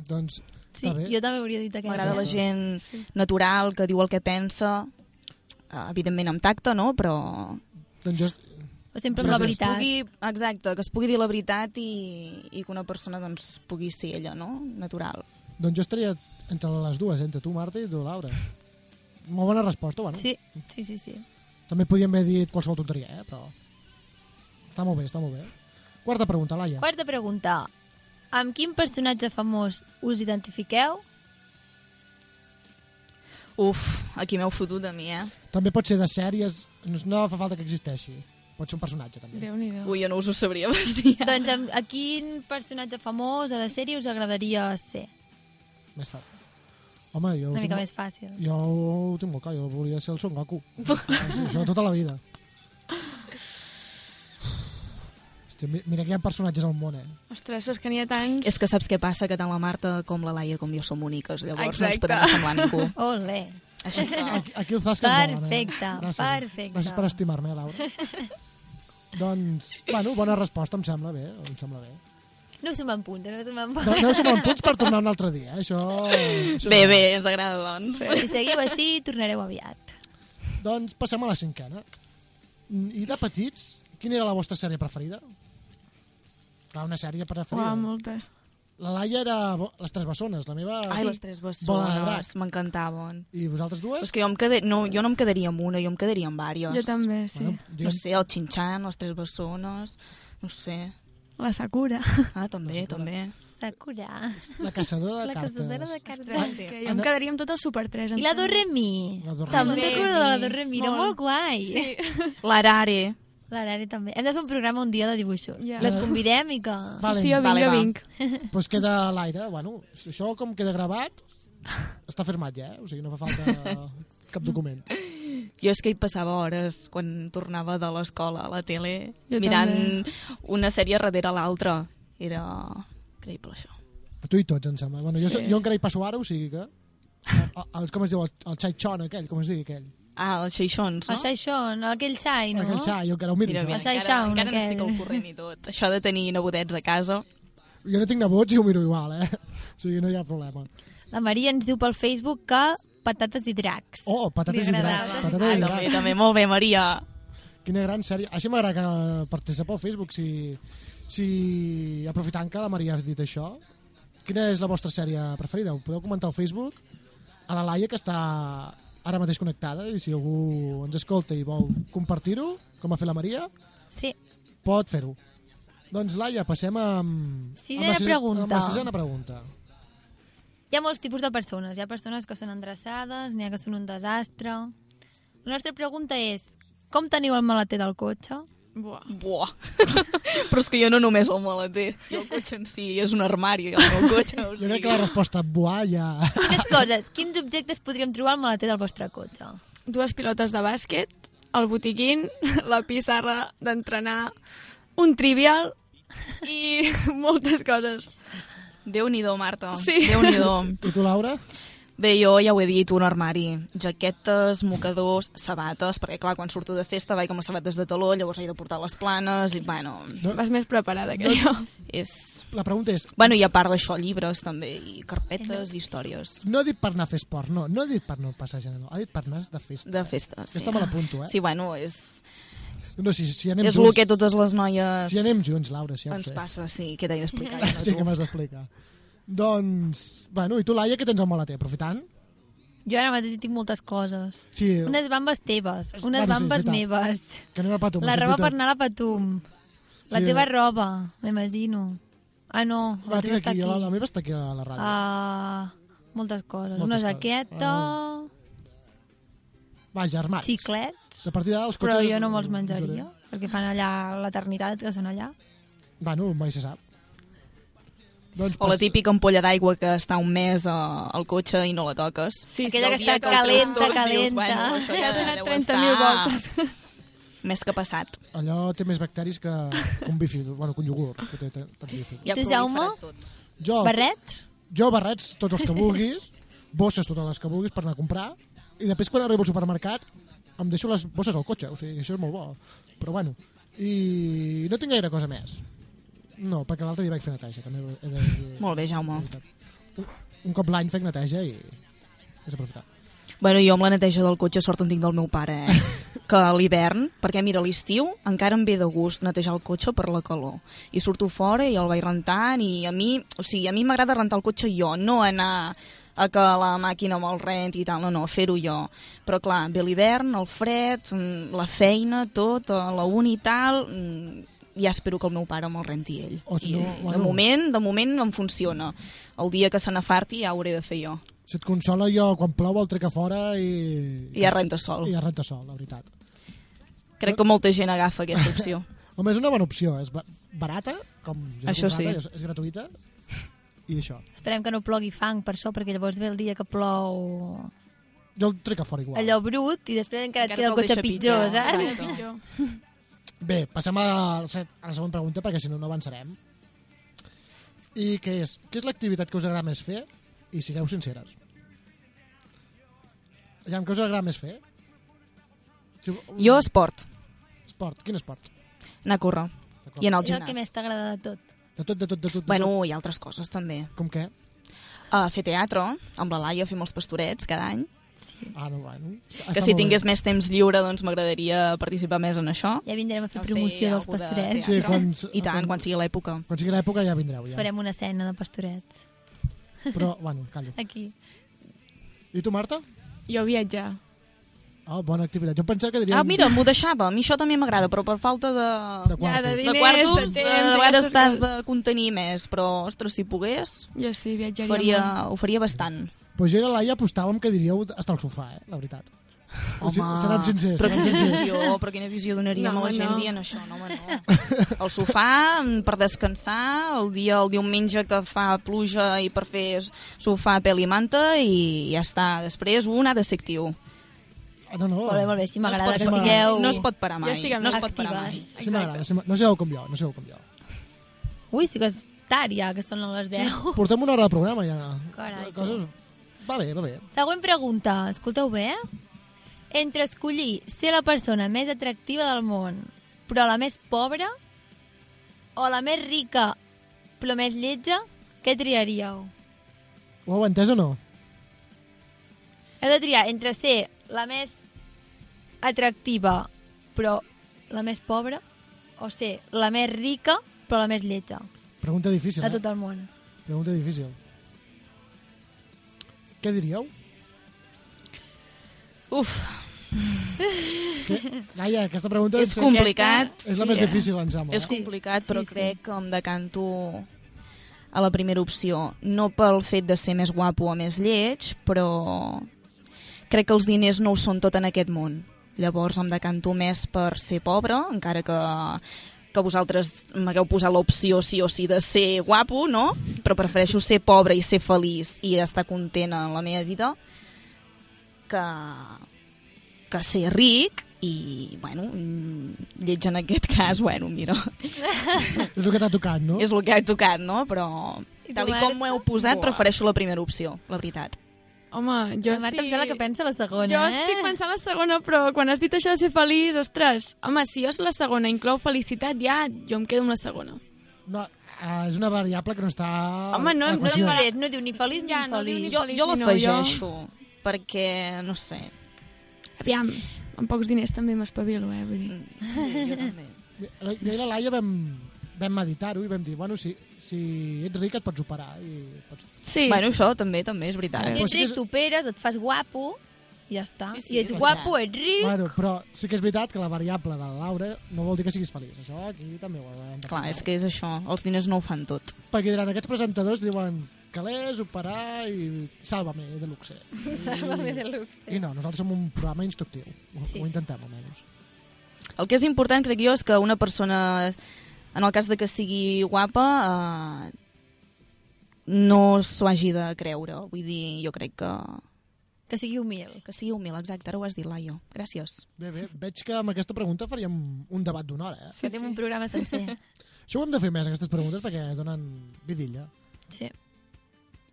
Doncs Sí, bé. jo també hauria dit aquesta. M'agrada la gent natural, que diu el que pensa, uh, evidentment amb tacte, no? Però... Doncs jo... O sempre amb la que veritat. Pugui, exacte, que es pugui dir la veritat i, i que una persona doncs, pugui ser ella, no? Natural. Doncs jo estaria entre les dues, entre tu, Marta, i tu, Laura. Molt bona resposta, bueno. Sí, sí, sí, sí. També podíem haver dit qualsevol tonteria, eh? Però... Està molt bé, està molt bé. Quarta pregunta, Laia. Quarta pregunta. Amb quin personatge famós us identifiqueu? Uf, aquí m'heu fotut a mi, eh? També pot ser de sèries, no- fa falta que existeixi. Pot ser un personatge, també. Déu-n'hi-do. Ui, jo no us ho sabria [laughs] vestir. Doncs amb, a quin personatge famós o de sèrie us agradaria ser? Més fàcil. Home, jo... Una tinc mica molt- més fàcil. Jo ho tinc molt clar, jo volia ser el Son Goku. [laughs] Això tota la vida. Hòstia, mi- mira que hi ha personatges al món, eh? Ostres, és que n'hi ha tants... És que saps què passa? Que tant la Marta com la Laia com jo som úniques. Llavors no ens Exacte. podem assemblar ningú. [laughs] Olé. Així. Aquí, aquí el Zasca és bona, Perfecte, eh? Gràcies. perfecte. Gràcies per estimar-me, Laura. [laughs] doncs, bueno, bona resposta, em sembla bé, em sembla bé. No som en punt, no som en No, no som en punts per tornar un altre dia, eh? això... això Bé, bé, ens agrada, doncs. Si seguiu així, tornareu aviat. Doncs passem a la cinquena. Mm, I de petits, quina era la vostra sèrie preferida? Clar, una sèrie preferida. Uau, moltes. La Laia era bo- Les Tres Bessones, la meva... Ai, les tres bessones, m'encantaven. I vosaltres dues? Però és que jo, em quedé, no, jo no em quedaria amb una, jo em quedaria amb vàries. Jo també, sí. Bueno, No diguem, sé, el Xinxan, les tres bessones, no sé. La Sakura. Ah, també, també. Sakura. la caçadora de La cartes. caçadora de cartes. Ah, És que jo em quedaria amb tot el Super 3. I la Doremi. La Doremi. També recordo de la Doremi, era Molt. molt guai. Sí. [laughs] L'Arare. L'Arari també. Hem de fer un programa un dia de dibuixos. Ja. Les convidem i que... Vale. Sí, jo vinc, Vale, jo vinc. [laughs] pues queda a l'aire. Bueno, això com queda gravat, està firmat ja, eh? O sigui, no fa falta [laughs] cap document. Jo és que hi passava hores quan tornava de l'escola a la tele Jo mirant una sèrie darrere l'altra. Era increïble, això. Tu i tots, em sembla. Bueno, jo, sí. jo encara hi passo ara, o sigui que... El, el, com es diu? El, el xai xon aquell, com es diu aquell? Ah, els xeixons, no? El Xaixón, aquell xai, no? Aquell xai, jo encara ho miro. Mira, mira, El encara, encara aquell. n'estic al corrent i tot. Això de tenir nebotets a casa... Jo no tinc nebots i ho miro igual, eh? [laughs] O sigui, no hi ha problema. La Maria ens diu pel Facebook que patates i dracs. Oh, patates i dracs. Ah, Patates i també, dracs. també, molt bé, Maria. Quina gran sèrie. Així m'agrada que participeu al Facebook, si, si aprofitant que la Maria ha dit això. Quina és la vostra sèrie preferida? Ho podeu comentar al Facebook. A la Laia, que està ara mateix connectada, i si algú ens escolta i vol compartir-ho, com ha fet la Maria, Sí. pot fer-ho. Doncs, Laia, passem amb... Sisena amb la sisena- pregunta. Amb la sisena pregunta. Hi ha molts tipus de persones. Hi ha persones que són endreçades, n'hi ha que són un desastre. La nostra pregunta és, com teniu el maleter del cotxe? Buah. Buah. [laughs] Però és que jo no només el maleter. Jo el cotxe en si és un armari, el meu cotxe. O Jo crec que la resposta buà ja... Quines coses, quins objectes podríem trobar al maleter del vostre cotxe? Dues pilotes de bàsquet, el botiquín, la pissarra d'entrenar, un trivial i [laughs] moltes coses. Déu-n'hi-do, Marta. Sí. Déu-n'hi-do. [laughs] I tu, Laura? Bé, jo ja ho he dit, un armari. Jaquetes, mocadors, sabates, perquè clar, quan surto de festa vaig amb les sabates de taló, llavors he de portar les planes i, bueno, No, Vas més preparada que jo. és... la pregunta és, Bueno, i a part d'això, llibres també, i carpetes, i històries. no he dit per anar a fer esport, no. No he dit per no passar gent, no. Ha dit per anar de festa. De festa, sí. Aquesta me l'apunto, eh? Sí, bueno, és, No, si, si anem és el junts, que totes les noies si anem junts, Laura, si ja ho ens sé. passa, sí, què t'he d'explicar? jo, [laughs] Sí que m'has d'explicar. Doncs, bueno, i tu, Laia, què tens al maleter? Aprofitant? Jo ara mateix tinc moltes coses. Sí, Unes bambes teves, unes bueno, sí, bambes veritat. meves. que anem a Patum. La roba per anar a la Patum. La Sí, teva roba, m'imagino. Ah, no, Va, la teva tinc està aquí, aquí. la, la meva està aquí a la ràdio. Ah, moltes coses. Moltes Una coses. jaqueta, Vaja, armats. xiclets, De partida, els però cotxes... jo no me'ls menjaria, perquè fan allà l'eternitat que són allà. Bueno, mai se sap. Doncs, O la típica ampolla d'aigua que està un mes a- al cotxe i no la toques. Sí, Aquella El que està treus calenta, tot, dius, calenta. bueno, això Ja [laughs] ja ha donat deu 30.000 estar voltes. [laughs] Més que passat. Allò té més bacteris que, que un bifi, bueno, que un iogurt, que té té- bifis. Ja tu, Jaume? Jo, Barrets? jo barrets, tots els que vulguis, bosses totes les que vulguis per anar a comprar, i després quan arribo al supermercat em deixo les bosses al cotxe, o sigui, això és molt bo. Però bueno, i no tinc gaire cosa més. No, perquè l'altre dia vaig fer neteja, també he de Molt bé, Jaume. Un, un cop l'any fec neteja i és aprofitar. Bueno, jo amb la neteja del cotxe sort en tinc del meu pare, eh? [laughs] que a l'hivern, perquè mira, l'estiu encara em ve de gust netejar el cotxe per la calor. I surto fora i el vaig rentant i a mi, o sigui, a mi m'agrada rentar el cotxe jo, no anar a que la màquina me'l renti i tal, no, no, fer-ho jo. Però clar, ve l'hivern, el fred, mm, la feina, tot, a la uni i tal, mm, ja espero que el meu pare me'l renti ell. O si I no, de bueno. moment, de moment em funciona. El dia que se n'afarti ja ho hauré de fer jo. Si et consola, jo quan plou el trec a fora i... I ja renta sol. I ja renta sol, la veritat. Crec que molta gent agafa aquesta opció. [laughs] Home, és una bona opció. És ba- barata, com ja Això comprada, sí. és, és gratuïta. I això. Esperem que no plogui fang per això, perquè llavors ve el dia que plou Jo el trec a fora igual. allò brut i després encara et Encara queda el cotxe pitjor, pitjor. saps? Exacte. [laughs] Bé, passem a la, a la següent pregunta, perquè si no, no avançarem. I què és? Què és l'activitat que us agrada més fer? I sigueu sinceres. Ja, què us agrada més fer? Si, Jo, esport. Esport. Quin esport? Anar a córrer. I anar al És el que gimnàs. més t'agrada de tot. De tot, de tot, de tot. De Bueno, tot. ha altres coses també. Com què? Uh, fer teatre, amb la Laia fem els pastorets cada any. Ah, no, bueno. Que si tingués més temps lliure, doncs m'agradaria participar més en això. Ja vindrem a fer A fer promoció dels alguna de pastorets. Sí, quan, I tant, quan sigui l'època. Quan sigui l'època ja vindreu. Ja. farem una escena de pastorets. Però, bueno, callo. Aquí. I tu, Marta? Jo viatjar. Oh, bona activitat. Jo pensava que diríem... Ah, mira, m'ho deixava. A mi això també m'agrada, però per falta de... De quartos. Ja, de de diners, quartos, de de, temps, de vegades aquestes t'has de contenir més, però, ostres, si pogués, Jo sí, viatjaria faria, molt. ho faria bastant. Pues jo i la Laia apostàvem que diríeu estar al sofà, eh? La veritat. Home, serem sincers, però serem quina sincers. visió, però quina visió donaríem No, a la gent no. dient això? No, home, no. El sofà mm, per descansar, el dia el diumenge que fa pluja i per fer sofà, pèl i manta i ja està. Després un ha de ser actiu. Ah, no, no. Molt bé, molt bé. Si No m'agrada pot que sigueu... No es pot parar mai. Jo estic amb no es pot parar mai. actives. Sí m'agrada, sí, m'agrada. no sigueu com jo, no sigueu com jo. Ui, sí que és tard ja, que són les 10. Portem una hora de programa ja. Carai, Coses... Va bé, va bé. Següent pregunta. Escolteu bé, eh? Entre escollir ser la persona més atractiva del món, però la més pobra, o la més rica, però més lletja, què triaríeu? Ho heu entès o no? Heu de triar entre ser la més atractiva, però la més pobra, o ser la més rica, però la més lletja, Pregunta difícil, de eh? tot el món. Pregunta difícil. Què diríeu? Uf, És que, Laia, aquesta pregunta és complicat. és la més difícil, em sembla. És eh? complicat, però Sí, sí. crec que em decanto a la primera opció. No pel fet de ser més guapo o més lleig, però crec que els diners no ho són tot en aquest món. Llavors em decanto més per ser pobre, encara que que vosaltres m'hagueu posat l'opció sí o sí de ser guapo, no? Però prefereixo ser pobre i ser feliç i estar content en la meva vida que, que ser ric i, bueno, lleig en aquest cas, bueno, mira, És el que t'ha tocat, no? és el que he tocat, no? Però tal com m'ho heu posat, prefereixo la primera opció, la veritat. Home, jo la Marta sí... em sembla que pensa la segona, Jo eh? estic pensant la segona, però quan has dit això de ser feliç, ostres, home, si jo la segona inclou felicitat, ja jo em quedo amb la segona. No, ah, és una variable que no està... Home, no- no. No, no diu ni feliç Ja, ni no feliç. ni Jo, feliç, jo no, l'afegeixo, perquè, no sé, Aviam, amb pocs diners també m'espavilo, eh, vull dir. sí, jo també. Jo i la Laia vam, vam meditar-ho i vam dir, bueno, si, si ets ric et pots operar. I pots... Sí, Bueno, això també, també és veritat. Si Però ets ric, t'operes, et fas guapo, i ja està. Sí, sí, I ets guapo, ets ric... Bueno, però sí que és veritat que la variable de la Laura no vol dir que siguis feliç. Això aquí també ho hem de Clar, és que és això, els diners no ho fan tot. Perquè diran, aquests presentadors diuen calés, operar i sàlvame de luxe. [laughs] Sálvame de luxe. I no, nosaltres som un programa instructiu. Ho, Sí, ho sí. intentem, almenys. El que és important, crec jo, és que una persona, en el cas de que sigui guapa, eh, no s'ho hagi de creure. Vull dir, jo crec que, Que sigui humil. que sigui humil, exacte. Ara ho has dit, Laio. Gràcies. Bé, bé, veig que amb aquesta pregunta faríem un debat d'una hora, eh? Sí, que tenim un programa sencer. [laughs] Això ho hem de fer més, aquestes preguntes, perquè donen vidilla. Sí.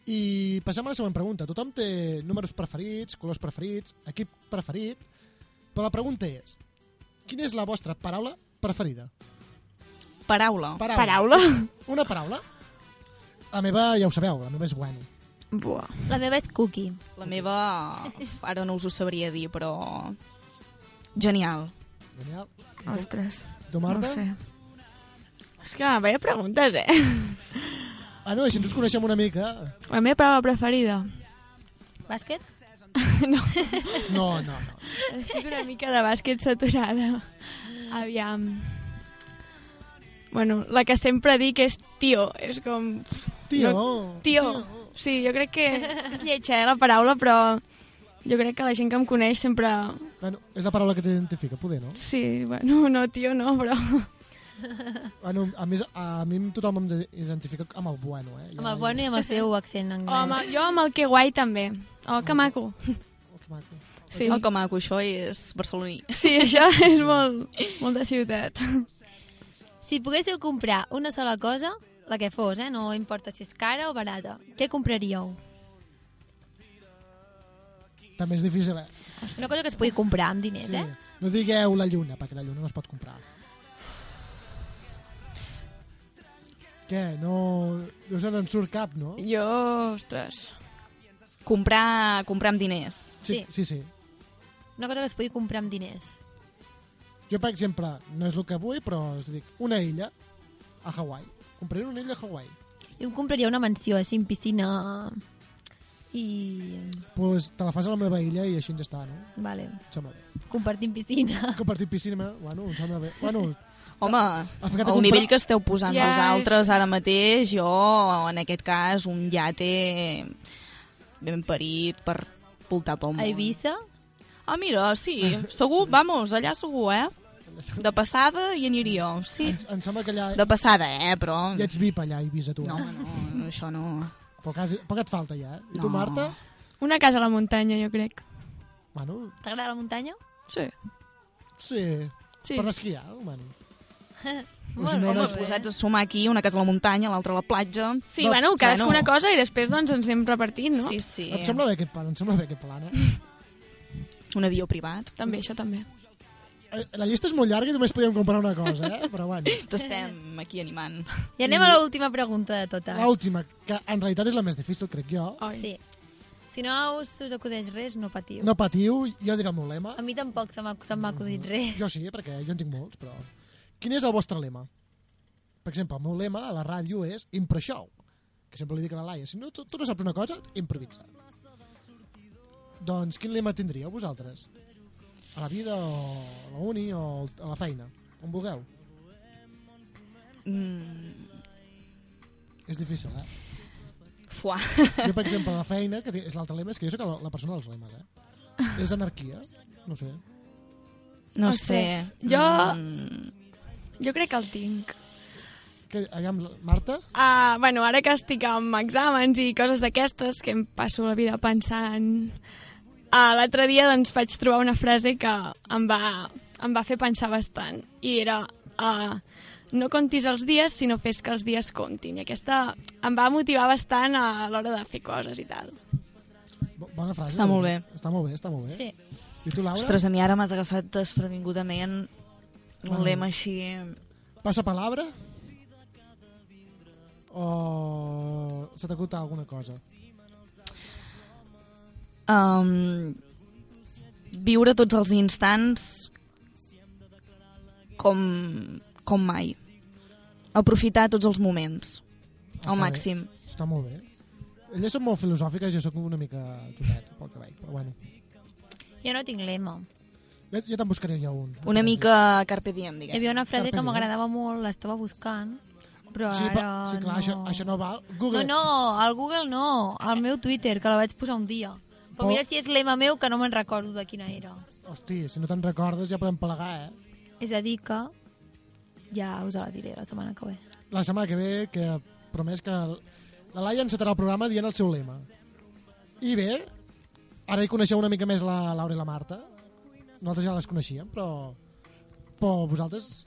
I passem a la següent pregunta. Tothom té números preferits, colors preferits, equip preferit, però la pregunta és, quina és la vostra paraula preferida? Paraula. paraula. Una paraula? La meva, ja ho sabeu, la meva és bueno. Buah. La meva és cookie. La meva, ara no us ho sabria dir, però... Genial. Genial. Ostres, Tu, no Marta? ho sé. És que, veia preguntes, eh? Ah, no, així ens coneixem una mica. La meva paraula preferida. Bàsquet? [laughs] no, No, no, no. estic una mica de bàsquet saturada. Aviam. Bueno, la que sempre dic és tio. És com... Tio. No, tio. Sí, jo crec que és lletja, eh, la paraula, però jo crec que la gent que em coneix sempre... Bueno, és la paraula que t'identifica, poder, no? Sí, bueno, [laughs] no, tio, no, però... [laughs] Bueno, a més, a mi tothom em de- identifica amb el bueno, eh? Amb el bueno i amb el seu accent O anglès. amb, el- jo amb el que guai també. Oh, que maco. Oh, que maco. Sí. El que maco, això és barceloní. Sí, això és molt, molt de ciutat. Si poguéssiu comprar una sola cosa, la que fos, eh? no importa si és cara o barata, què compraríeu? També és difícil, eh? Una cosa que es pugui comprar amb diners, Sí. eh? No digueu la lluna, perquè la lluna no es pot comprar. Què? No, no se n'en surt cap, no? Jo, ostres... Comprar, comprar amb diners. Sí, sí, sí. Una cosa que es pugui comprar amb diners. Jo, per exemple, no és el que vull, però us dic, una illa a Hawaii. Compraré una illa a Hawaii. Jo em compraria una mansió, així, amb piscina i... Pues te la fas a la meva illa i així ja està, no? Vale. Em sembla bé. Compartint piscina. [laughs] Compartir piscina, bueno, em sembla bé. Bueno, Home, al comprar- nivell que esteu posant Ja, vosaltres ara mateix, jo, en aquest cas, un iate ben parit per voltar pel món. A Eivissa? Ah, mira, sí, segur, vamos, allà segur, eh? De passada hi aniríeu, sí. em, em sembla que allà... De passada, eh, però... Ja ets VIP allà a Eivissa, tu. No, eh? home, no, això no... Però quasi, poc et falta ja, eh? I tu, No. Marta? Una casa a la muntanya, jo crec. Bueno, T'agrada la muntanya? Sí. sí. Sí. Per esquiar, bueno. [laughs] Molt si no, no bé. posats a sumar aquí, una casa a la muntanya, l'altra a la platja. Sí, No, bueno, cadascú bueno. una cosa i després doncs ens anem repartint, no? Sí, sí. Em sembla bé aquest plan, em sembla bé aquest plan, eh? Un avió privat. També, això també. Eh, La llista és molt llarga i només podíem comprar una cosa, eh? Però bueno. [laughs] Ens estem aquí animant. I anem a l'última pregunta de totes. L'última, que en realitat és la més difícil, crec jo. Oi. Sí. Si no us, us acudeix res, no patiu. No patiu, jo diré el meu lema. A mi tampoc se m'ha acudit res. Jo sí, perquè jo en tinc molts, però... Quin és el vostre lema? Per exemple, el meu lema a la ràdio és Impro Show, que sempre li dic a la Laia, si no, tu, tu no saps una cosa, improvisa. Doncs quin lema tindríeu vosaltres? A la vida, o a la uni, o a la feina? On vulgueu. Mm, És difícil, eh? fuà. Jo, per exemple, a la feina, que és l'altre lema, és que jo sóc la, la persona dels lemes, eh? És anarquia? No sé. No Ostres, sé. jo- Mm, Jo crec que el tinc. Que, aviam, Marta? Uh, bueno, ara que estic amb exàmens i coses d'aquestes, que em passo la vida pensant... Uh, L'altre dia doncs, vaig trobar una frase que em va, em va fer pensar bastant. I era... Uh, no contis els dies, sinó fes que els dies comptin. I aquesta em va motivar bastant a l'hora de fer coses i tal. Bo- Bona frase. Està molt bé. Està molt bé, està molt bé. Sí. I tu, Laura? Ostres, a mi ara m'has agafat desprevingudament un Bueno. lema així... Passa palabra? O se t'acut alguna cosa? Um, viure tots els instants com, com mai. Aprofitar tots els moments Està al bé. màxim. Està molt bé. Elles són molt filosòfiques, jo sóc una mica totet, pel que veig, però bueno. Jo no tinc lema. Jo, jo te'n buscaré jo un. Una mica carpe diem, Hi diguem. havia una frase Carpe que m'agradava molt, l'estava buscant, però Sí, ara però, sí, clar, no... això, això no val. Google. No, no, al Google no, al meu Twitter, que la vaig posar un dia. Però mira si és lema meu, que no me'n recordo de quina era. Hosti, si no te'n recordes ja podem plegar, eh? És a dir que ja us la diré la setmana que ve. La setmana que ve, que promès que la Laia encetarà el programa dient el seu lema. I bé, ara hi coneixeu una mica més la Laura i la Marta. Nosaltres ja les coneixíem, però... Però vosaltres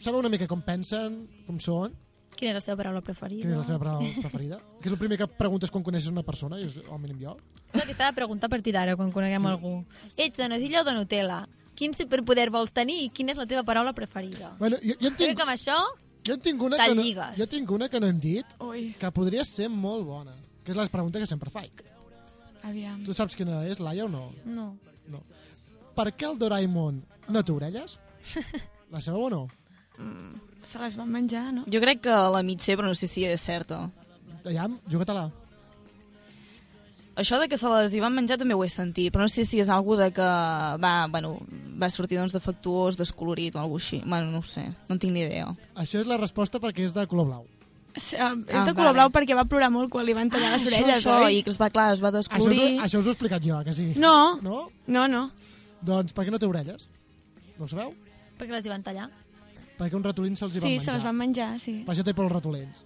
sabeu una mica com pensen, com són, Quina és la seva paraula preferida? quina és la seva paraula preferida. Que és el primer que preguntes quan coneixes una persona, i és, almenys jo. És el que s'ha de preguntar a partir d'ara, quan coneguem sí. algú. Ets de nocilla o de Nutella? Quin superpoder vols tenir i quina és la teva paraula preferida? Bueno, jo, jo, en Crec tinc, que amb això... jo en tinc una que no, jo tinc una que no hem dit, Ui, que podria ser molt bona, que és la pregunta que sempre faig. aviam. Tu saps quina és, Laia, o no? No. No. Per què el Doraemon no té orelles? [laughs] La sabeu o no? Se les van menjar, no? Jo crec que la mig sé, però no sé si és certa. Aviam, juga-te-la. Això de que se les hi van menjar també ho he sentit, però no sé si és algú de que va, bueno, va sortir doncs, defectuós, descolorit o alguna així. Bueno, no ho sé, no en tinc ni idea. Això és la resposta perquè és de color blau. És, uh, és Ah, de color vale. blau perquè va plorar molt quan li van tallar les això, orelles, això, oi? i que es va, clar, es va Això us, descolorir. això us ho he explicat jo, que sí? No, No? no, no. Doncs per què no té orelles? No ho sabeu? Perquè les hi van tallar. Perquè uns ratolins se'ls hi van Sí, menjar. se les van menjar, sí. Per això té pels ratolins.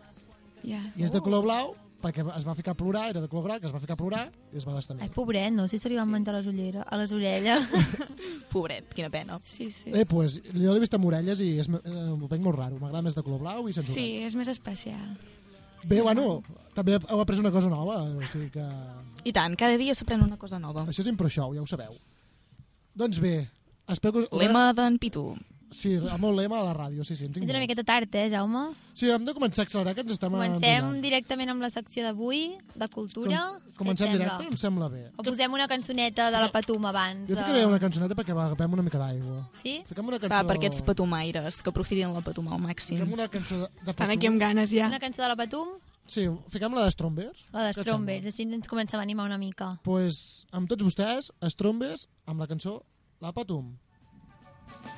Ja. I és de color blau perquè es va ficar a plorar, era de color groc, es va ficar a plorar i es va Ai, destenir. pobret, no? Si se li van menjar les ulleres, a les orelles. [laughs] Pobret, quina pena. Sí, sí. Eh, pues, jo l'he vist amb orelles i és, eh, ho veig molt raro. M'agrada més de color blau i sense Sí, orelles. és més especial. Bé, bueno, també heu après una cosa nova, o sigui que... I tant, cada dia s'aprèn una cosa nova. Això és ImproShow, ja ho sabeu. Doncs bé, espero que... us- Lema d'en Pitu. Sí, el meu lema a la ràdio, sí, sí. És una molt. miqueta tard, eh, Jaume? Sí, hem de començar a accelerar, que ens estem Comencem enrotllant. directament amb la secció d'avui, de cultura. Com, comencem directe? Em sembla bé. O posem una cançoneta de la Patum abans. Jo ficaré una cançoneta perquè agafem una mica d'aigua. Sí? Fiquem una cançó... Va, per aquests patumaires, que aprofitin la patum al màxim. Fiquem una cançó de, de Estan Patum. aquí amb ganes, ja. Una cançó de la Patum, Sí, fiquem la de Strombers. la de Què et Strombers, així ens comencem a animar una mica. sembla? pues, amb tots vostès, Strombers, amb la cançó La Patum. Jo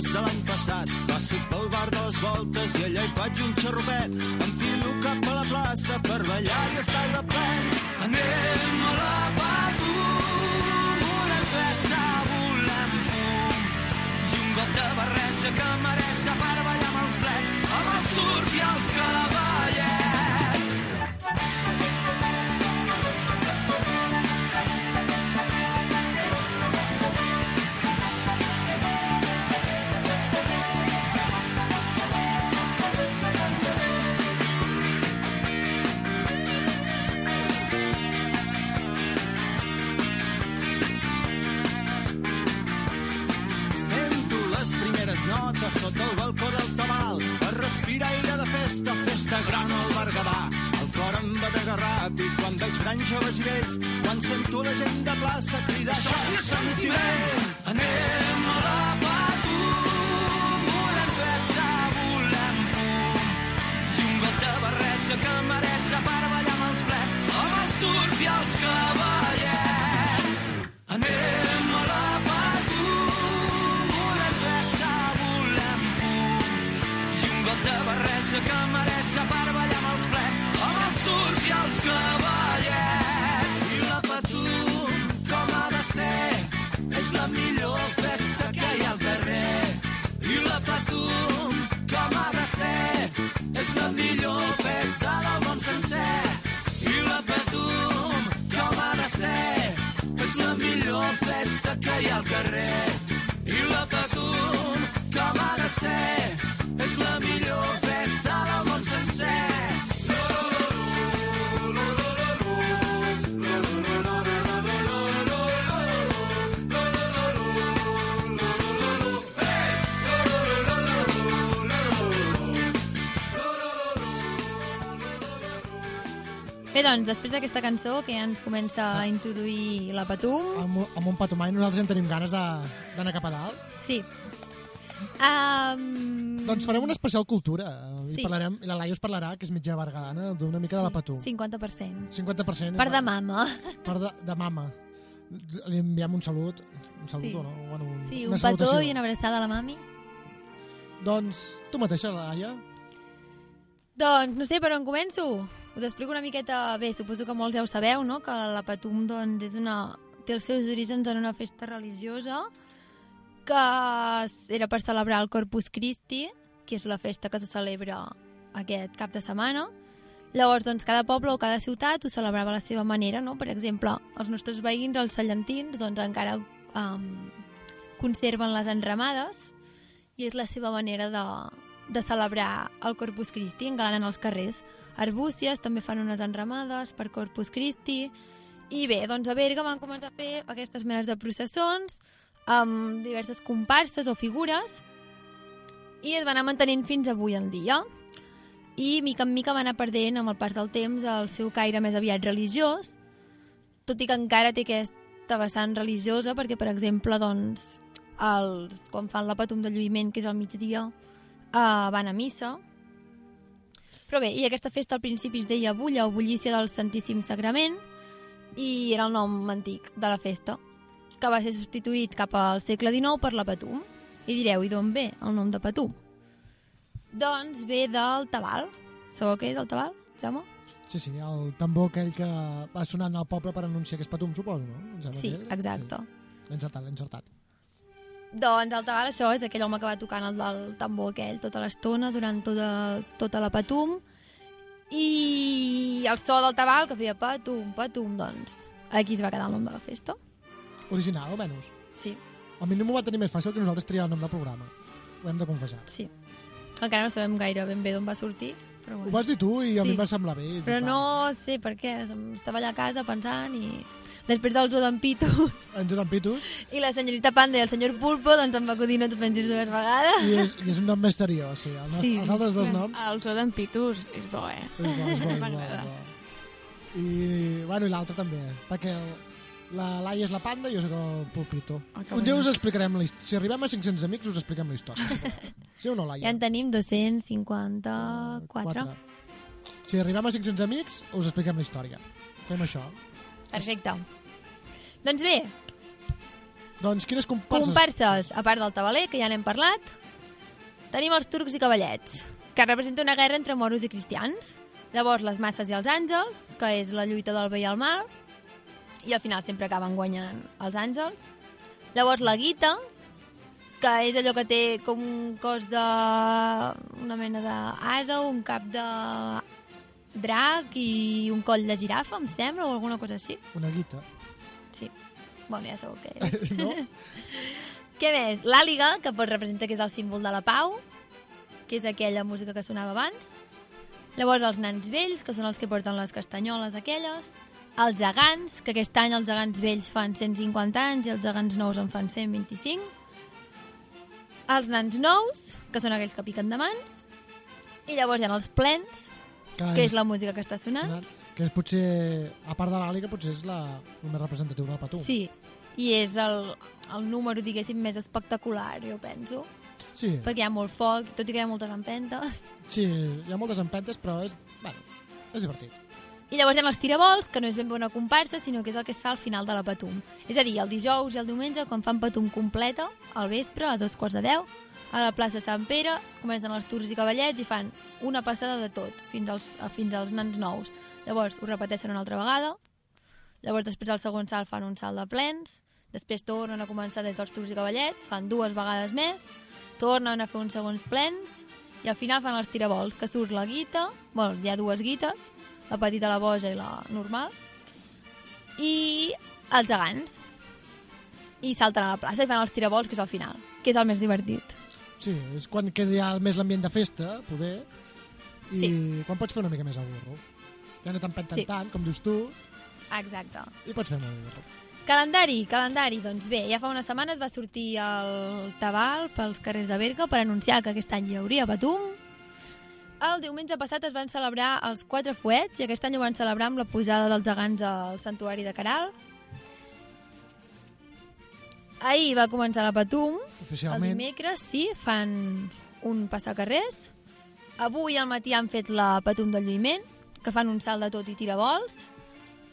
d'espurnes de l'any passat. Passo pel bar les voltes i allà hi faig un xarrupet. Enfilo cap a la plaça per ballar-hi els de plens. Anem a la Patum, volem festa, volem fum. I un got de barreja que mereix per ballar amb els plens, amb els turcs i els cavallets. Doncs, després d'aquesta cançó que ja ens comença a introduir la Patum, Amb, amb un patumai nosaltres ja en tenim ganes de- d'anar cap a dalt. sí. Um, Doncs farem una especial cultura. Sí. I parlarem, i la Laia us parlarà, que és mitja bergadana, d'una mica de la Patum. 50%. 50%. Per de mama. Per de, de mama. Li enviem un salut. Un salut Sí. o no? Bueno, un, Sí, un petó salutació. i una abraçada a la mami. Doncs tu mateixa, Laia. Doncs no sé per on començo. Us explico una miqueta... Bé, suposo que molts ja ho sabeu, no?, que la Patum doncs, és una... té els seus orígens en una festa religiosa que era per celebrar el Corpus Christi, que és la festa que se celebra aquest cap de setmana. Llavors, doncs, cada poble o cada ciutat ho celebrava a la seva manera, no? Per exemple, els nostres veïns, els cellentins, doncs encara um, conserven les enramades i és la seva manera de, de celebrar el Corpus Christi, engalanen els carrers. Arbúcies també fan unes enramades per Corpus Christi. I bé, doncs a Berga van començar a fer aquestes menes de processons amb diverses comparses o figures i es van anar mantenint fins avui en dia. i mica en mica va anar perdent amb el pas del temps el seu caire més aviat religiós, tot i que encara té aquesta vessant religiosa perquè, per exemple, doncs, els, quan fan la patum de lluïment, que és al migdia, uh, van a missa. Però bé, i aquesta festa al principi es deia Bulla o Bullícia del Santíssim Sagrament i era el nom antic de la festa, que va ser substituït cap al segle XIX per la Patum. I direu, i d'on ve el nom de Patum? Doncs ve del tabal. Sabeu què és el tabal, Jaume? Sí, sí, el tambor aquell que va sonant al poble per anunciar que és Patum, suposo, no? Em Sí, que exacte. Sí. L'he encertat, l'he encertat. Doncs el tabal això és aquell home que va tocant el del tambor aquell tota l'estona durant tota, tota la patum i el so del tabal que feia patum, patum, doncs aquí es va quedar el nom de la festa. Original, almenys. Sí, A mi no m'ho va tenir més fàcil que nosaltres triar el nom del programa. Ho hem de confessar. sí. Encara no sabem gaire ben bé d'on va sortir, però Ho bueno. vas dir tu i a Sí. mi em va semblar bé. Però no sé per què, estava allà a casa pensant i després del Pitos va, En Jordan Pitus. i la senyorita Panda i el senyor Pulpo, doncs em va acudir no t'ho pensis dues vegades. I és, I és un nom més seriós, sí. El, Sí, els altres dos noms... El zoo d'en Pitus és bo, eh? És bo, és bo, [laughs] és bo, és bo. I, bueno, i l'altre també, perquè el, la Laia és la panda i jo soc el pulpito. Ah, Un dia us explicarem la història. Si arribem a 500 amics, us expliquem la història. [laughs] Sí o no, Laia? Ja en tenim 254. Si arribem a 500 amics, us expliquem la història. Fem això. Perfecte. Doncs bé, Doncs quines comparses? comparses, a part del tabaler, que ja n'hem parlat, tenim els turcs i cavallets, que representa una guerra entre moros i cristians. Llavors, les masses i els àngels, que és la lluita del bé i el mal, i al final sempre acaben guanyant els àngels. Llavors, la guita, que és allò que té com un cos de... una mena d'asa, un cap de drac i un coll de girafa, em sembla, o alguna cosa així. Una guita. Sí. Bueno, ja sabeu què [laughs] és. no? Què més? L'àliga, que pot representar que és el símbol de la pau, que és aquella música que sonava abans. Llavors els nans vells, que són els que porten les castanyoles aquelles. Els gegants, que aquest any els gegants vells fan 150 anys i els gegants nous en fan 125. Els nans nous, que són aquells que piquen de mans. I llavors hi ha els plens, que és la música que està sonant. Que és potser, a part de l'àliga, potser és la, el més representatiu del patum. Sí, i és el, el número, diguéssim, més espectacular, jo penso. Sí, perquè hi ha molt foc, tot i que hi ha moltes empentes. sí, hi ha moltes empentes, però és, bueno, és divertit. I llavors hi ha els tirabols, que no és ben bé una comparsa, sinó que és el que es fa al final de la patum. És a dir, el dijous i el diumenge, quan fan patum completa, al vespre, a dos quarts de deu, a la plaça Sant Pere, es comencen els tours i cavallets i fan una passada de tot, fins als, fins als nans nous. Llavors ho repeteixen una altra vegada, llavors després al segon salt fan un salt de plens, després tornen a començar des dels tours i cavallets, fan dues vegades més, tornen a fer uns segons plens, i al final fan els tirabols, que surt la guita, bueno, hi ha dues guites, la petita, la boja i la normal, i els gegants. I salten a la plaça i fan els tirabols, que és al final, que és el més divertit. Sí, és quan queda ja més l'ambient de festa, poder, i Sí. quan pots fer una mica més el burro. Ja no t'empenten Sí. tant, com dius tu, Exacte. i pots fer molt el burro. Calendari, calendari, doncs bé, ja fa unes setmanes va sortir el Tabal pels carrers de Berga per anunciar que aquest any hi hauria Patum. El diumenge passat es van celebrar els quatre fuets i aquest any ho van celebrar amb la pujada dels gegants al santuari de Caral. Ahir va començar la Patum, el Oficialment, dimecres, sí, fan un passacarrers. Avui al matí han fet la Patum del Lluïment, que fan un salt de tot i tirabols.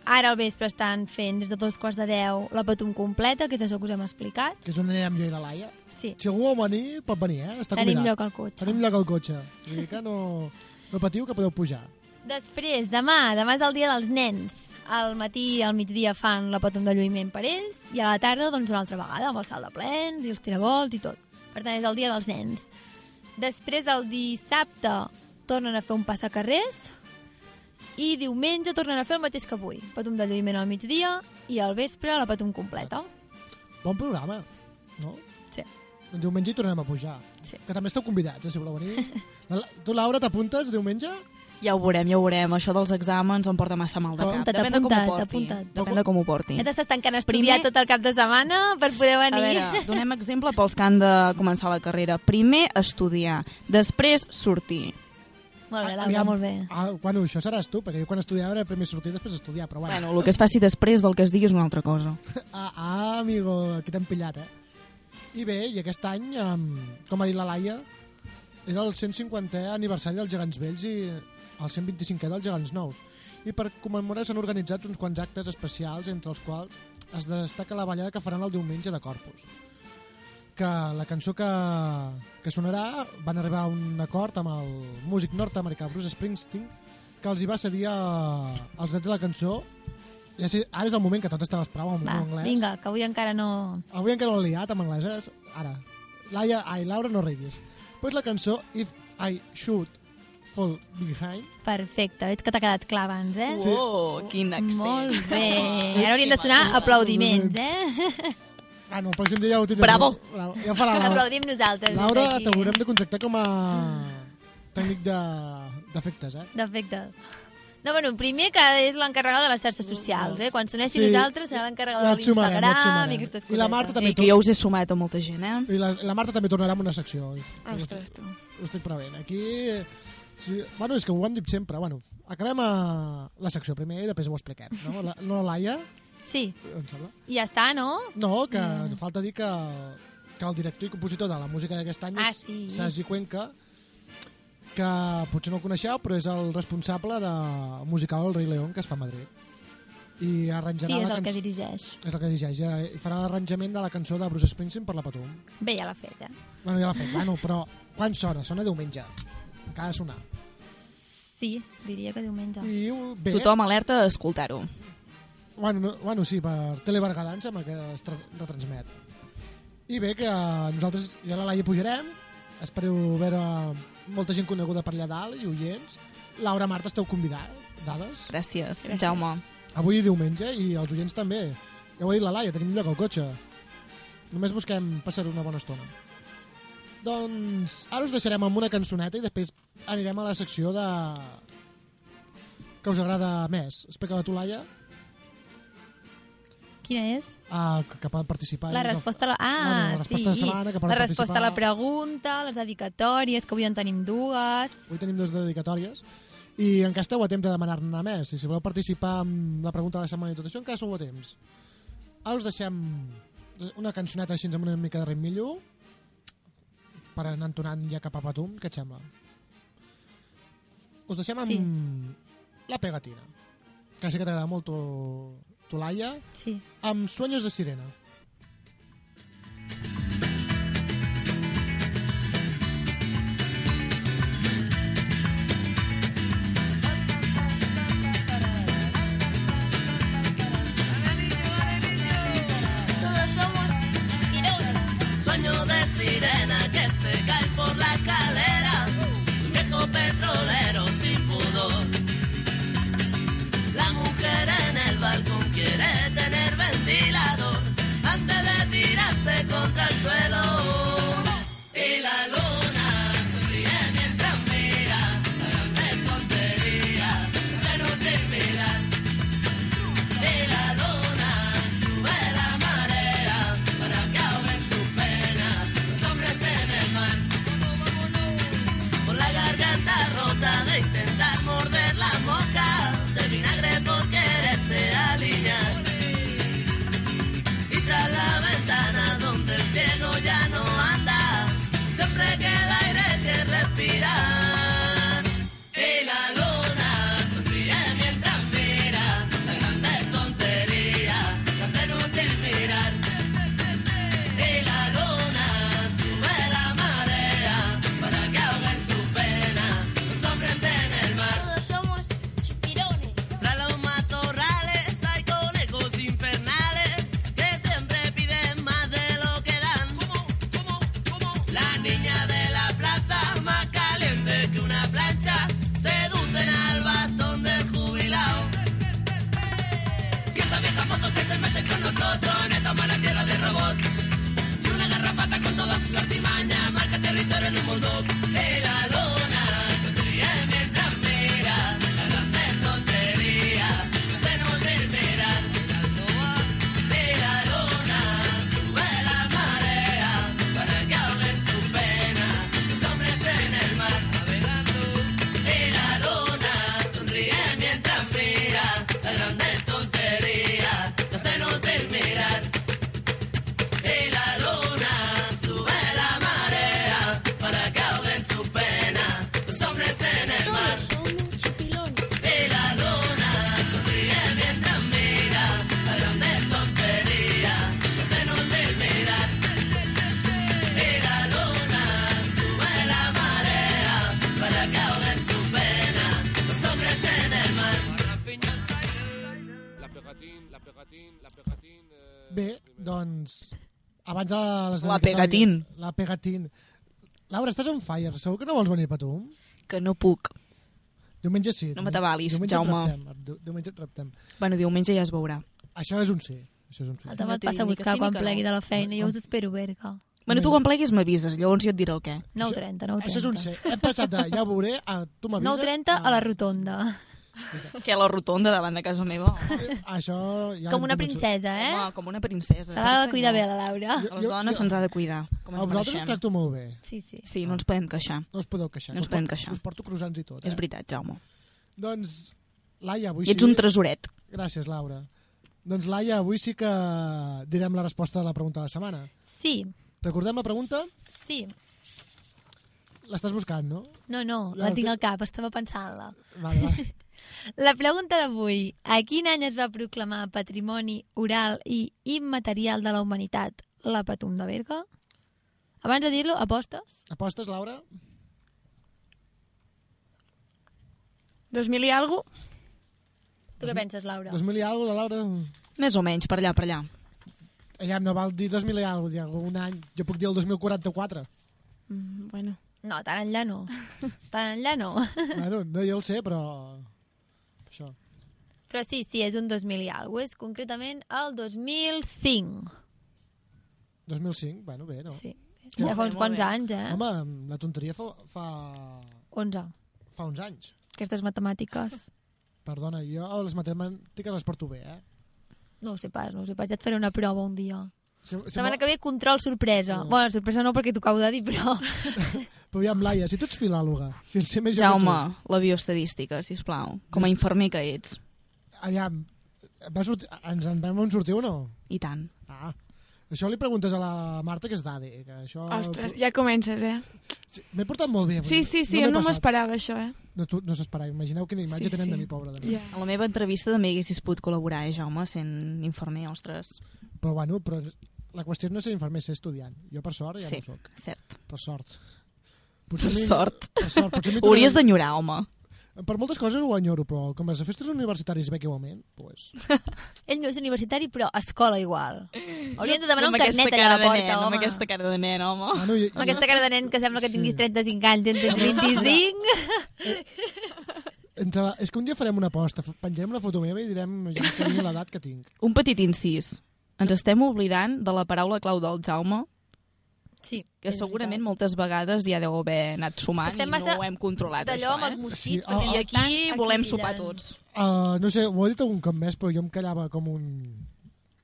Ara al vespre estan fent des de dos quarts de deu la Patum completa, que és això que us hem explicat. que és on anirem jo i la Laia. Sí, Si algú vol venir, pot venir, eh? Està tenim convidat. lloc al cotxe. Tenim lloc al cotxe. O sigui que no, no patiu, que podeu pujar. Després, demà, demà és el dia dels nens. Al matí i al migdia fan la Patum de Lluïment per ells i a la tarda, doncs, una altra vegada, amb el salt de plens i els tirabols i tot. Per tant, és el dia dels nens. Després, el dissabte, tornen a fer un passacarrers i diumenge tornen a fer el mateix que avui. Patum de Lluïment al migdia i al vespre la Patum completa. Bon programa, no? Diumenge hi tornem a pujar. Sí. Que també esteu convidats, eh, si voleu venir. [laughs] La, tu, Laura, t'apuntes diumenge? Ja ho veurem, ja ho veurem. Això dels exàmens em porta massa mal de cap. Apunta't, Depèn de com ho porti. apunta't. Depèn de com ho porti. Ja t'estàs tancant a estudiar Primer- tot el cap de setmana per poder A venir. veure, [laughs] donem exemple pels que han de començar la carrera. Primer, estudiar. Després, sortir. Molt bé, Laura, Aviam, molt bé. Ah, bueno, això seràs tu, perquè jo quan estudiava era primer sortir i després estudiar, però bueno. Bueno, el que es faci després del que es digui és una altra cosa. [laughs] Ah, ah amigo, aquí t'hem pillat, eh? I bé, i aquest any, com ha dit la Laia, és el 150è aniversari dels Gegants Vells i el 125è dels Gegants Nous. I per commemorar s'han organitzat uns quants actes especials, entre els quals es destaca la ballada que faran el diumenge de Corpus. Que la cançó que, que sonarà van arribar a un acord amb el músic nord-americà Bruce Springsteen que els hi va cedir a, els drets de la cançó ja sé, ara és el moment que tot estava esperant en Va, anglès. vinga, que avui encara no... Avui encara no l'he liat amb anglès, ara. Laia, ai, Laura, no riguis. Pues la cançó If I Should Fall Behind Perfecte, veig que t'ha quedat clar abans, eh? Sí. Oh, quin accent. Molt [laughs] bé. Ara haurien de sonar aplaudiments, eh? [laughs] Ah, no, el pròxim dia ja ho tindré. Bravo. Ja farà la Laura. Aplaudim nosaltres. Laura, t'haurem de contractar com a tècnic de- d'efectes, eh? D'efectes. No, bueno, primer que és l'encarregada de les xarxes socials, eh? Quan soneixi Sí. nosaltres serà l'encarregada de l'Instagram i aquestes I coses. la Marta també I que jo us he sumat a molta gent, eh? I la, la Marta també tornarà amb una secció. Ostres, tu. Ho estic prevent. Aquí... Sí, bueno, és que ho hem dit sempre. Bueno, acabem a la secció primer i després ho expliquem. No, la, no la Laia, Sí, em sembla? i ja està, no? No, que Mm. falta dir que, que el director i compositor de la música d'aquest any Ah, és sí. Sergi Cuenca, que potser no el coneixeu, però és el responsable de musical El Rei León, que es fa a Madrid. I arranjarà Sí, és el que dirigeix. És el que dirigeix. I i farà l'arranjament de la cançó de Bruce Springsteen per la Patum. Bé, ja l'ha fet, eh? Bueno, ja l'ha fet, bueno, però quan sona? Sona diumenge. Encara sonar. Sí, diria que diumenge. I ho- bé, Tothom alerta a escoltar-ho. Bueno, no, bueno, sí, per Telebergadà em sembla que es tra- retransmet. I bé, que nosaltres ja la Laia pujarem, espereu veure molta gent coneguda per allà dalt i oients. Laura, Marta, esteu convidades, dades. Gràcies, Gràcies. Jaume. Avui diumenge i els oients també. Ja ho ha dit la Laia, tenim lloc al cotxe. Només busquem passar una bona estona. Doncs ara us deixarem amb una cançoneta i després anirem a la secció de... que us agrada més. Explica-la tu, Laia. Quina és? Ah, que, que poden participar. La resposta a la... Ah, Bueno, la resposta sí. de setmana, que la resposta a la participar. pregunta, les dedicatòries, que avui en tenim dues. Avui tenim dues dedicatòries i encara esteu a temps de demanar-ne més. I si voleu participar amb la pregunta de la setmana i tot això, encara sou a temps. Ara us deixem una cançoneta així amb una mica de ritmillo per anar entonant ja cap a Patum, què et sembla? Us deixem amb Sí. La Pegatina, que sé que t'agrada molt tu, tu Laia, Sí. amb Sueños de Sirena. Doncs, abans de les La Pegatín. La pegatín. Laura, estàs on fire. Segur que no vols venir a Patum? Que no puc. Diumenge sí. No m'atabalis, Jaume. Reptem, diumenge et reptem. Bueno, diumenge ja es veurà. Això és un sí. Això és un sí. El Tom et passa a buscar sí quan que no. plegui de la feina. Jo us espero, Berga. Bueno, tu quan pleguis m'avises, llavors jo et diré el què. 9.30, 9.30. Això és un sí. Hem passat de ja ho veuré a tu m'avises. 9.30 a la rotonda. [laughs] Que a la rotonda davant de casa meva. Això ja Com una princesa, eh? Home, com una princesa. Se l'ha de cuidar bé, la Laura. A les dones se'ns ha de cuidar. Com A vosaltres us tracto molt bé. Sí, sí. Sí, no ens podem queixar. No us podeu queixar. No ens podem queixar. Us porto croissants i tot. Eh? És veritat, Jaume. Doncs, Laia, avui I ets sí... un tresoret. Gràcies, Laura. Doncs, Laia, avui sí que direm la resposta de la pregunta de la setmana. Sí, Recordem la pregunta? sí. L'estàs buscant, no? No, no, la ho tinc al cap, estava pensant-la. Vale, vale. [laughs] La pregunta d'avui. A quin any es va proclamar Patrimoni Oral i Immaterial de la Humanitat la Patum de Berga? Abans de dir-lo, apostes? Apostes, Laura? 2000 i algo? Tu què penses, Laura? 2000 i alguna la Laura? Més o menys, per allà, per allà. Allà no val dir 2000 i alguna cosa, un any. Jo puc dir el 2044. Mm, bueno. No, tan enllà no. [laughs] Tan enllà no. bueno, no jo el sé, però... Això. Però sí, sí, és un 2000 i alguna És concretament el 2005. 2005, bueno, bé, no? Sí. Ja Ja fa uns quants bé. anys, eh? Home, la tonteria fa, fa, 11. fa uns anys. Aquestes matemàtiques. [laughs] Perdona, jo les matemàtiques les porto bé, eh? No ho sé pas, no ho sé pas. Ja et faré una prova un dia. Si, si Setmana que ve, control sorpresa. No. Bueno, sorpresa no perquè t'ho acabo de dir, però... [laughs] Però aviam, Laia, si tu ets filòloga, si ets més Jaume, que la bioestadística, si plau. Com a infermer que ets. aviam, va sortir, ens en vam sortir o no? I tant. Ah, això li preguntes a la Marta, que és d'ADE. Que això... Ostres, ja comences, eh? M'he portat molt bé. Sí, sí, sí, no passat. m'esperava això, eh? No, tu, no s'esperava. Imagineu quina imatge Sí, tenen sí. de mi, pobra de mi. Ja. A la meva entrevista també haguessis pogut col·laborar, eh, Jaume, sent infermer, ostres. Però bueno, però la qüestió no és ser infermer, ser estudiant. Jo per sort ja Sí, no ho soc. cert. Per sort. Per a mi- sort. Per sort. Potser mi [laughs] Hauries d'enyorar, home. Per moltes coses ho enyoro, però com les festes universitaris veig igualment, pues... [laughs] Ell no és universitari, però escola igual. Haurien de demanar Amb un carnet allà a la porta, nen, home. Amb aquesta cara de nen, home. Bueno, i, Amb aquesta cara de nen que sembla que tinguis 35 anys, en tens [laughs] 25. entre la... És que un dia farem una aposta, penjarem una foto meva i direm que tinc l'edat que tinc. Un petit incís. Ens estem oblidant de la paraula clau del Jaume, Sí, que segurament veritat. moltes vegades ja deu haver anat sumant Estem i no ho hem controlat, D'allò això, amb els eh? mosquits, Sí, ah, I aquí volem aquí sopar tots. Uh, no sé, ho he dit algun cop més, però jo em callava com un,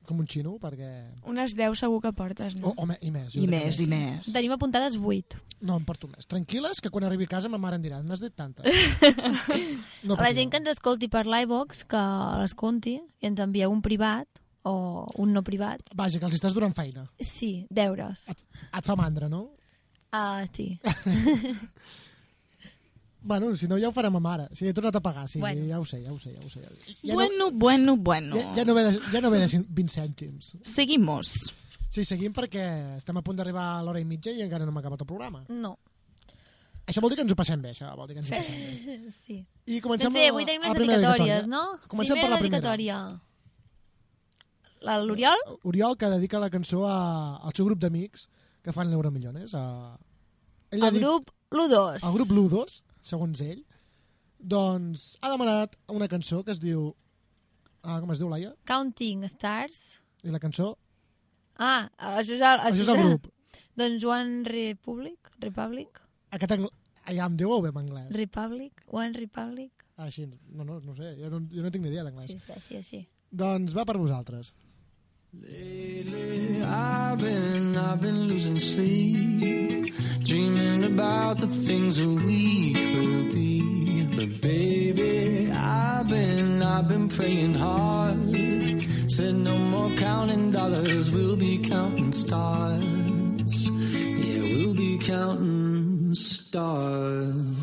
com un xino, perquè... Unes 10 segur que portes, no? o me, i més. I més, i més. Tenim apuntades 8. No, em porto més. Tranquil·les, que quan arribi a casa ma mare em dirà, n'has dit tantes. [laughs] No A la gent que ens escolti per l'iVox, que les conti i ens envieu un privat o un no privat. Vaja, que els estàs donant feina. Sí, deures. Et, et fa mandra, no? Ah, sí. [laughs] Bueno, si no ja ho farem amb ara. Sí, he tornat a pagar, sí, Bueno. ja ho sé, ja ho sé, ja ho sé. Ja Bueno, bueno, bueno. no, ja, ja, no ve de, ja no ve de cin- 20 cèntims. Seguimos. Sí, seguim perquè estem a punt d'arribar a l'hora i mitja i encara no hem acabat el programa. No. Això vol dir que ens ho passem bé, això vol dir que ens ho passem bé. [laughs] Sí. I comencem Doncs bé, a- avui tenim a les dedicatòries, no? Comencem primera per la primera. dedicatòria. La- L'Oriol? Oriol, que dedica la cançó a, al seu grup d'amics que fan l'Euromillones. A... Ell El grup L'1-2. el grup Ludos, segons ell, doncs ha demanat una cançó que es diu... Ah, com es diu, Laia? Counting Stars. I la cançó... Ah, això és el, Això és el grup. Doncs One Republic? Republic? Aquest angl... Ja em diu-ho bé en anglès. Republic? One Republic? Ah, així, no, no, no sé, jo no, jo no tinc ni idea d'anglès. Sí, sí, així. Doncs va per vosaltres. Lately, I've been, I've been losing sleep, dreaming about the things that we could be. But baby, I've been, I've been praying hard. Said no more counting dollars, we'll be counting stars. Yeah, we'll be counting stars.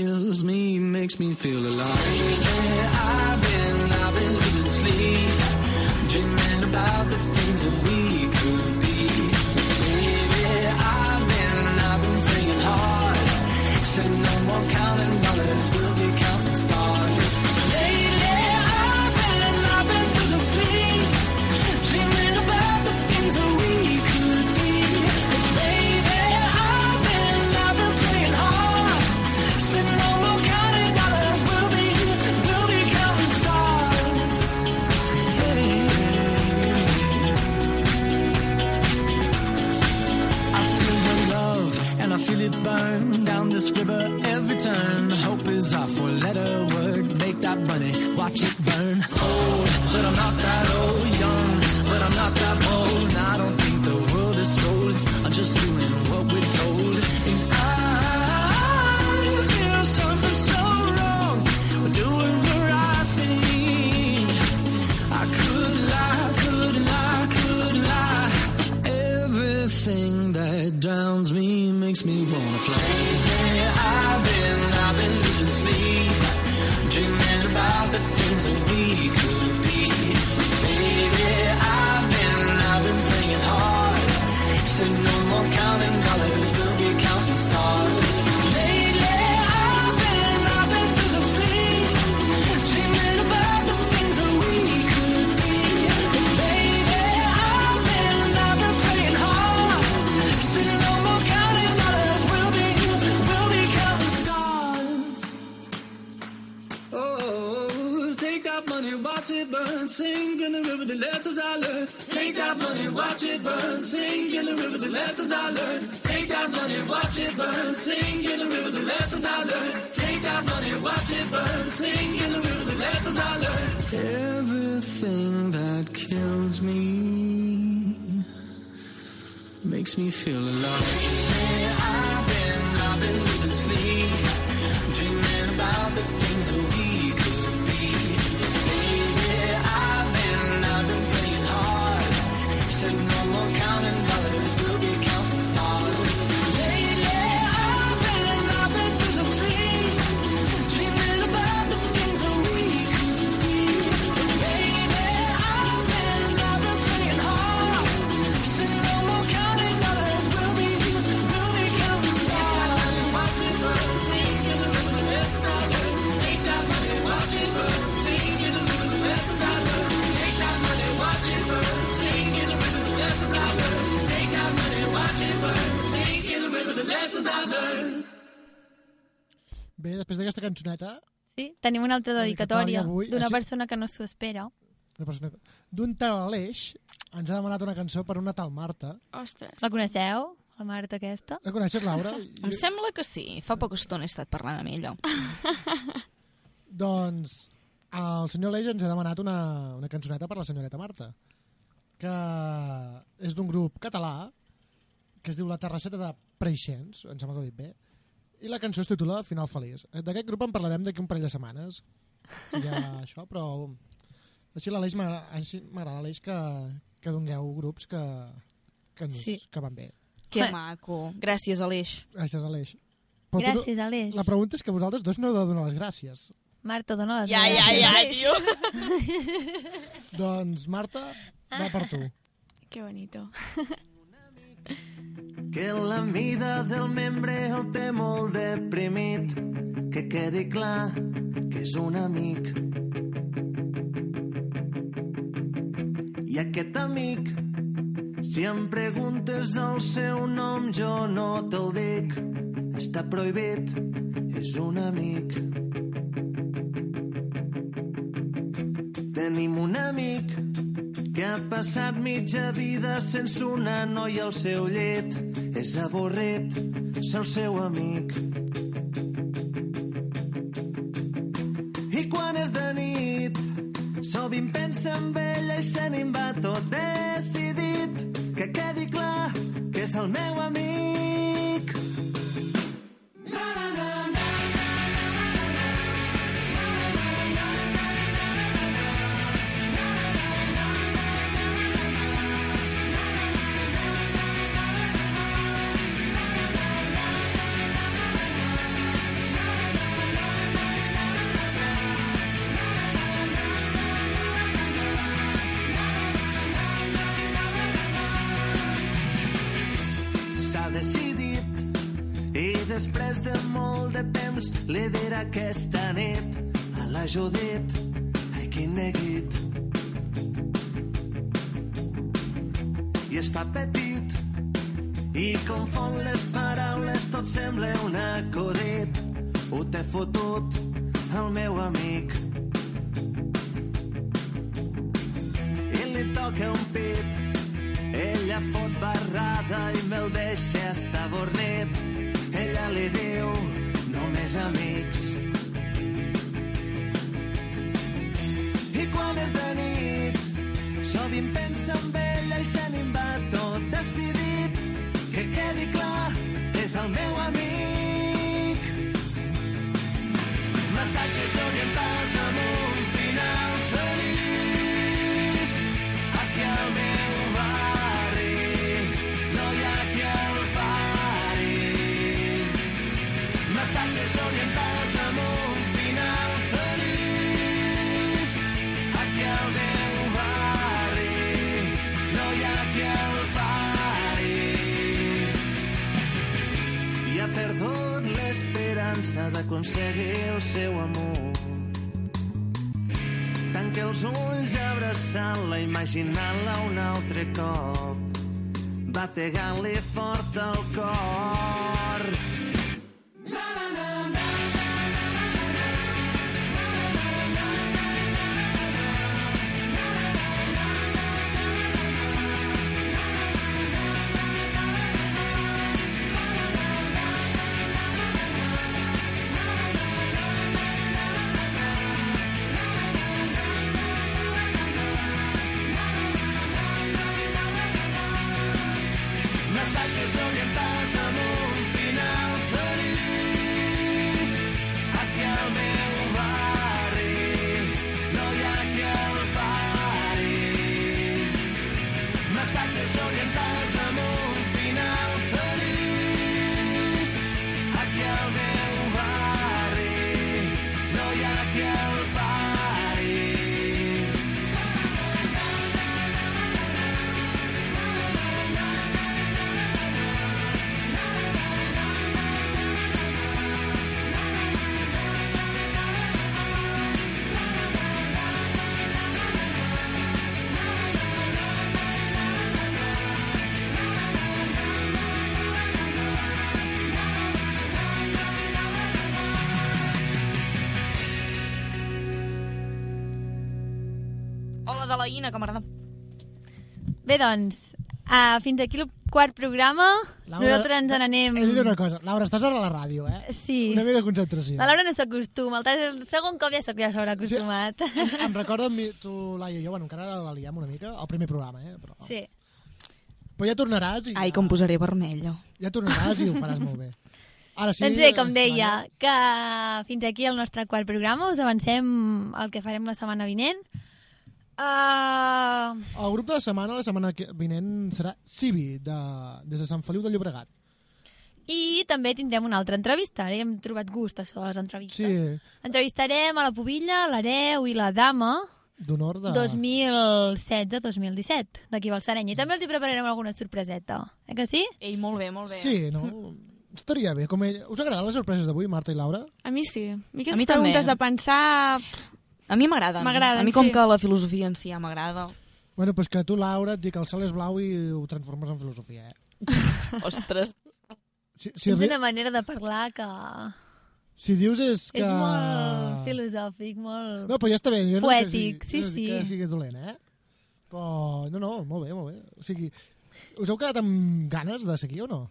kills me makes me feel alive. Yeah, I've been, I've been losing sleep, dreaming about the things that we could be. Baby, I've been, I've been praying hard. Said no more counting it burn down this river every turn. Hope is our four letter word. Make that money, watch it burn. Old, but I'm not that old. Young, but I'm not that bold. And I don't think the world is sold. I'm just doing what we're told. And I feel something so wrong. We're doing the right thing. I could lie, could lie, could lie. Everything that drowns me makes me wanna fly. Sink in the river, the lessons I learned. Take that money, watch it burn, sink in the river, the lessons I learned. Take that money, watch it burn, sink in the river, the lessons I learned. Take that money, watch it burn, sink in the river, the lessons I learned. Everything that kills me makes me feel alive. I've been, I've been losing sleep, dreaming about the things that we more counting dollars, we'll be Bé, després d'aquesta cançoneta, Sí, tenim una altra dedicatòria d'una això- persona que no s'ho espera. persona... d'un tal Aleix ens ha demanat una cançó per una tal Marta. Ostres. La coneixeu, la Marta aquesta? La coneixes, Laura? [laughs] Em sembla que sí. Fa poca estona he estat parlant amb ella. [laughs] Doncs el senyor Aleix ens ha demanat una, una cançoneta per la senyoreta Marta, que és d'un grup català que es diu La Terrasseta de Preixens, em sembla que ho he dit bé, i la cançó es titula Final Feliç. D'aquest grup en parlarem d'aquí un parell de setmanes, ja [laughs] això, però així l'Aleix m'agrada l'Aleix que, que dongueu grups que, que, ens, Sí. que van bé. Que maco. Gràcies, Aleix. Gràcies, Aleix. Però tu- Gràcies, Aleix. La pregunta és que vosaltres dos no heu de donar les gràcies. Marta, dona les Ja, ja, gràcies, ja, Aleix. [laughs] tio. Doncs, Marta, va per tu. Que bonito. [laughs] Que la mida del membre el té molt deprimit, que quedi clar que és un amic. I aquest amic, si em preguntes el seu nom jo no te'l dic, està prohibit, és un amic. Tenim un amic que ha passat mitja vida sense una noia al seu llet. És avorrit ser el seu amic. I quan és de nit, sovint pensa en ella i se n'hi va tot decidit. Que quedi clar que és el meu amic. Hola de la Ina, que m'agrada. Bé, doncs, uh, fins aquí el quart programa. Laura, Nosaltres ens n'anem... He de dir una cosa. Laura, estàs a la ràdio, eh? Sí. Una mica de concentració. La Laura no s'acostuma. El, el segon cop ja sóc ja sobreacostumat. Sí. Em recordo amb mi, tu, Laia i jo, bueno, encara la liem una mica, el primer programa, eh? Però, sí. però ja tornaràs i Ai, com posaré vermella. ja tornaràs i ho faràs molt bé. Ara sí, doncs bé, com eh, deia, Laia, que fins aquí el nostre quart programa. Us avancem el que farem la setmana vinent. Uh, El grup de la setmana, la setmana que- vinent, serà Civi, de, des de Sant Feliu de Llobregat. I també tindrem una altra entrevista. Ara hem trobat gust, això de les entrevistes. Sí, Entrevistarem a la Pobilla, l'Hereu i la Dama d'honor de... 2016-2017, d'aquí Balsareny. I també els hi prepararem alguna sorpreseta. Eh que sí? Ei, molt bé, molt bé. Sí, no? Estaria bé. Com ell... Us agraden les sorpreses d'avui, Marta i Laura? A mi sí. A mi A aquestes mi també. preguntes de pensar... A mi m'agraden. M'agraden, A mi com sí. que la filosofia en si ja m'agrada. Bueno, pues que tu, Laura, et dic que el cel és blau i ho transformes en filosofia, eh? [laughs] Ostres. Si, si, és una manera de parlar que si dius és que... és molt filosòfic, molt... No, però ja està bé. Jo no que Poètic, sigui, sí, no dic Que sí. sigui dolent, eh? Però, no, no, molt bé, molt bé. O sigui, us heu quedat amb ganes de seguir o no?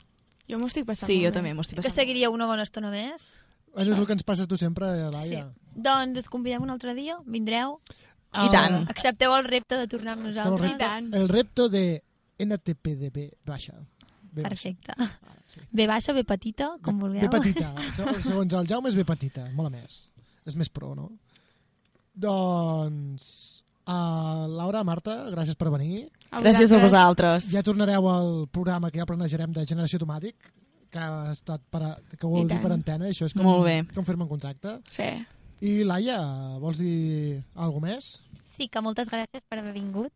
Jo m'ho estic passant Sí, jo bé. també m'ho estic Que passant. seguiria una bona estona més. Això és el que ens passa a tu sempre, Laia. Doncs us convidem un altre dia, vindreu. Ah, I tant. Accepteu el repte de tornar amb El nosaltres. repte, el repto de NTPDB baixa. B. Perfecte. B baixa, B petita, com vulgueu. B petita. [laughs] Segons, el Jaume és B petita, molt a més. És més pro, no? Doncs... Uh, Laura, Marta, gràcies per venir. Gràcies a vosaltres. Ja tornareu al programa que ja planejarem de Generació Automàtic, que ha estat per, a, que ho I tant. per antena, això és com, Molt bé. com fer-me un contracte. Sí. I Laia, vols dir alguna més? Sí, que moltes gràcies per haver vingut.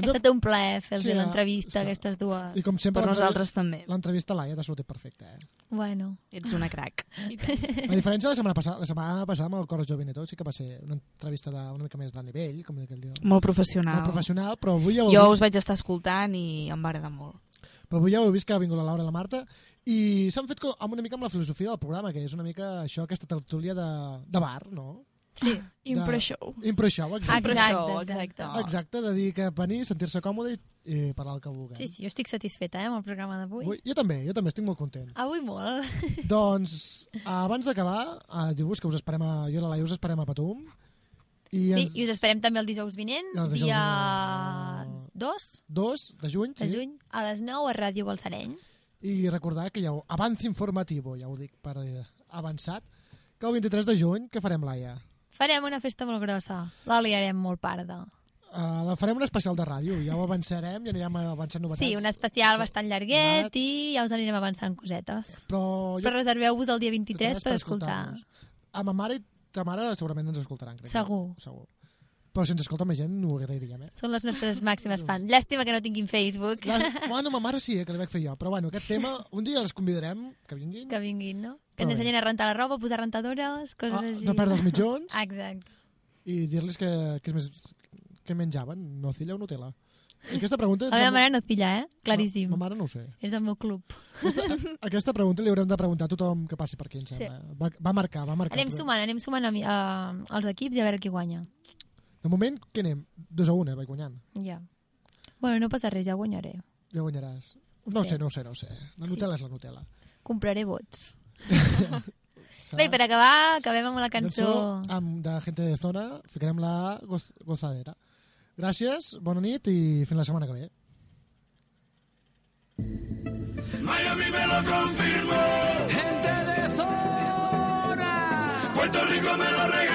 Ha estat un plaer fer-los Sí, l'entrevista, sí. aquestes dues. I com sempre, Per nosaltres també. L'entrevista a Laia t'ha sortit perfecta, eh? Bueno. Ets una crac. A diferència de la setmana passada, la setmana passada amb el Cor Jovent i tot, sí que va ser una entrevista de, una mica més de nivell, com aquell dia. Molt professional. Molt professional, però avui ja Jo vist, us vaig estar escoltant i em va agradar molt. però avui ja ho heu vist que ha vingut la Laura i la Marta i s'han fet co- amb una mica amb la filosofia del programa, que és una mica això, aquesta tertúlia de, de bar, no? Sí. Impro De- show. Impro show, exacte. Exacte, Show, exacte. Exacte, de dir que venir, sentir-se còmode i, i parlar el que vulguem. Sí, sí, jo estic satisfeta eh, amb el programa d'avui. Avui, jo també, jo també estic molt content. Avui molt. [laughs] doncs, abans d'acabar, uh, dir-vos que us esperem a, jo i la Laia us esperem a Patum. I Sí, ens, i us esperem també el dijous vinent, el dijous dia vinent. 2 2 de juny, de sí. juny, a les 9 a Ràdio Balsareny. I recordar que hi ha un avance informatiu, ja ho dic per eh, avançat, que el 23 de juny, què farem, Laia? Farem una festa molt grossa. La liarem molt parda. Uh, la farem un especial de ràdio, ja ho avançarem i anirem avançant novetats. Sí, un especial bastant llarguet Vat. i ja us anirem avançant cosetes. Però jo... Però reserveu-vos el dia 23 Res per escoltar. escoltar-nos. A ma mare i ta mare segurament ens escoltaran, crec. Segur. Segur. Però si ens escolta més gent, ho agrairíem, eh? Són les nostres [laughs] màximes fans. Llàstima que no tinguin Facebook. Les... [laughs] Bueno, ma mare sí, eh, que li vaig fer jo. Però bueno, aquest tema, un dia les convidarem, que vinguin. Que vinguin, no? Que ens bé. ensenyin a rentar la roba, posar rentadores, coses Ah, així. no perdre els mitjons Exacte. i dir-los que, que, és més, que menjaven, nocilla o Nutella. I aquesta pregunta... La meva mare no et pilla, eh? Claríssim. Ma, ma mare no ho sé. És del meu club. Aquesta, [laughs] aquesta pregunta li haurem de preguntar a tothom que passi per aquí, em sembla. Va, va marcar, va marcar. Anem sumant, anem sumant a, mi- a, als equips i a veure qui guanya. De moment, què anem? 2 a 1, eh? Vaig guanyant. Ja. Bueno, no passa res, ja guanyaré. Ja guanyaràs. Ho No ho sé. sé, no ho sé, no ho sé. La Sí. Nutella és la Nutella. Compraré vots. [laughs] Bé, per acabar, acabem amb la cançó... Cançó amb, de Gente de Zona, ficarem la goz, gozadera. Gràcies, bona nit i fins la setmana que ve. Miami me lo confirmó. Gente de zona. Puerto Rico me lo regaló.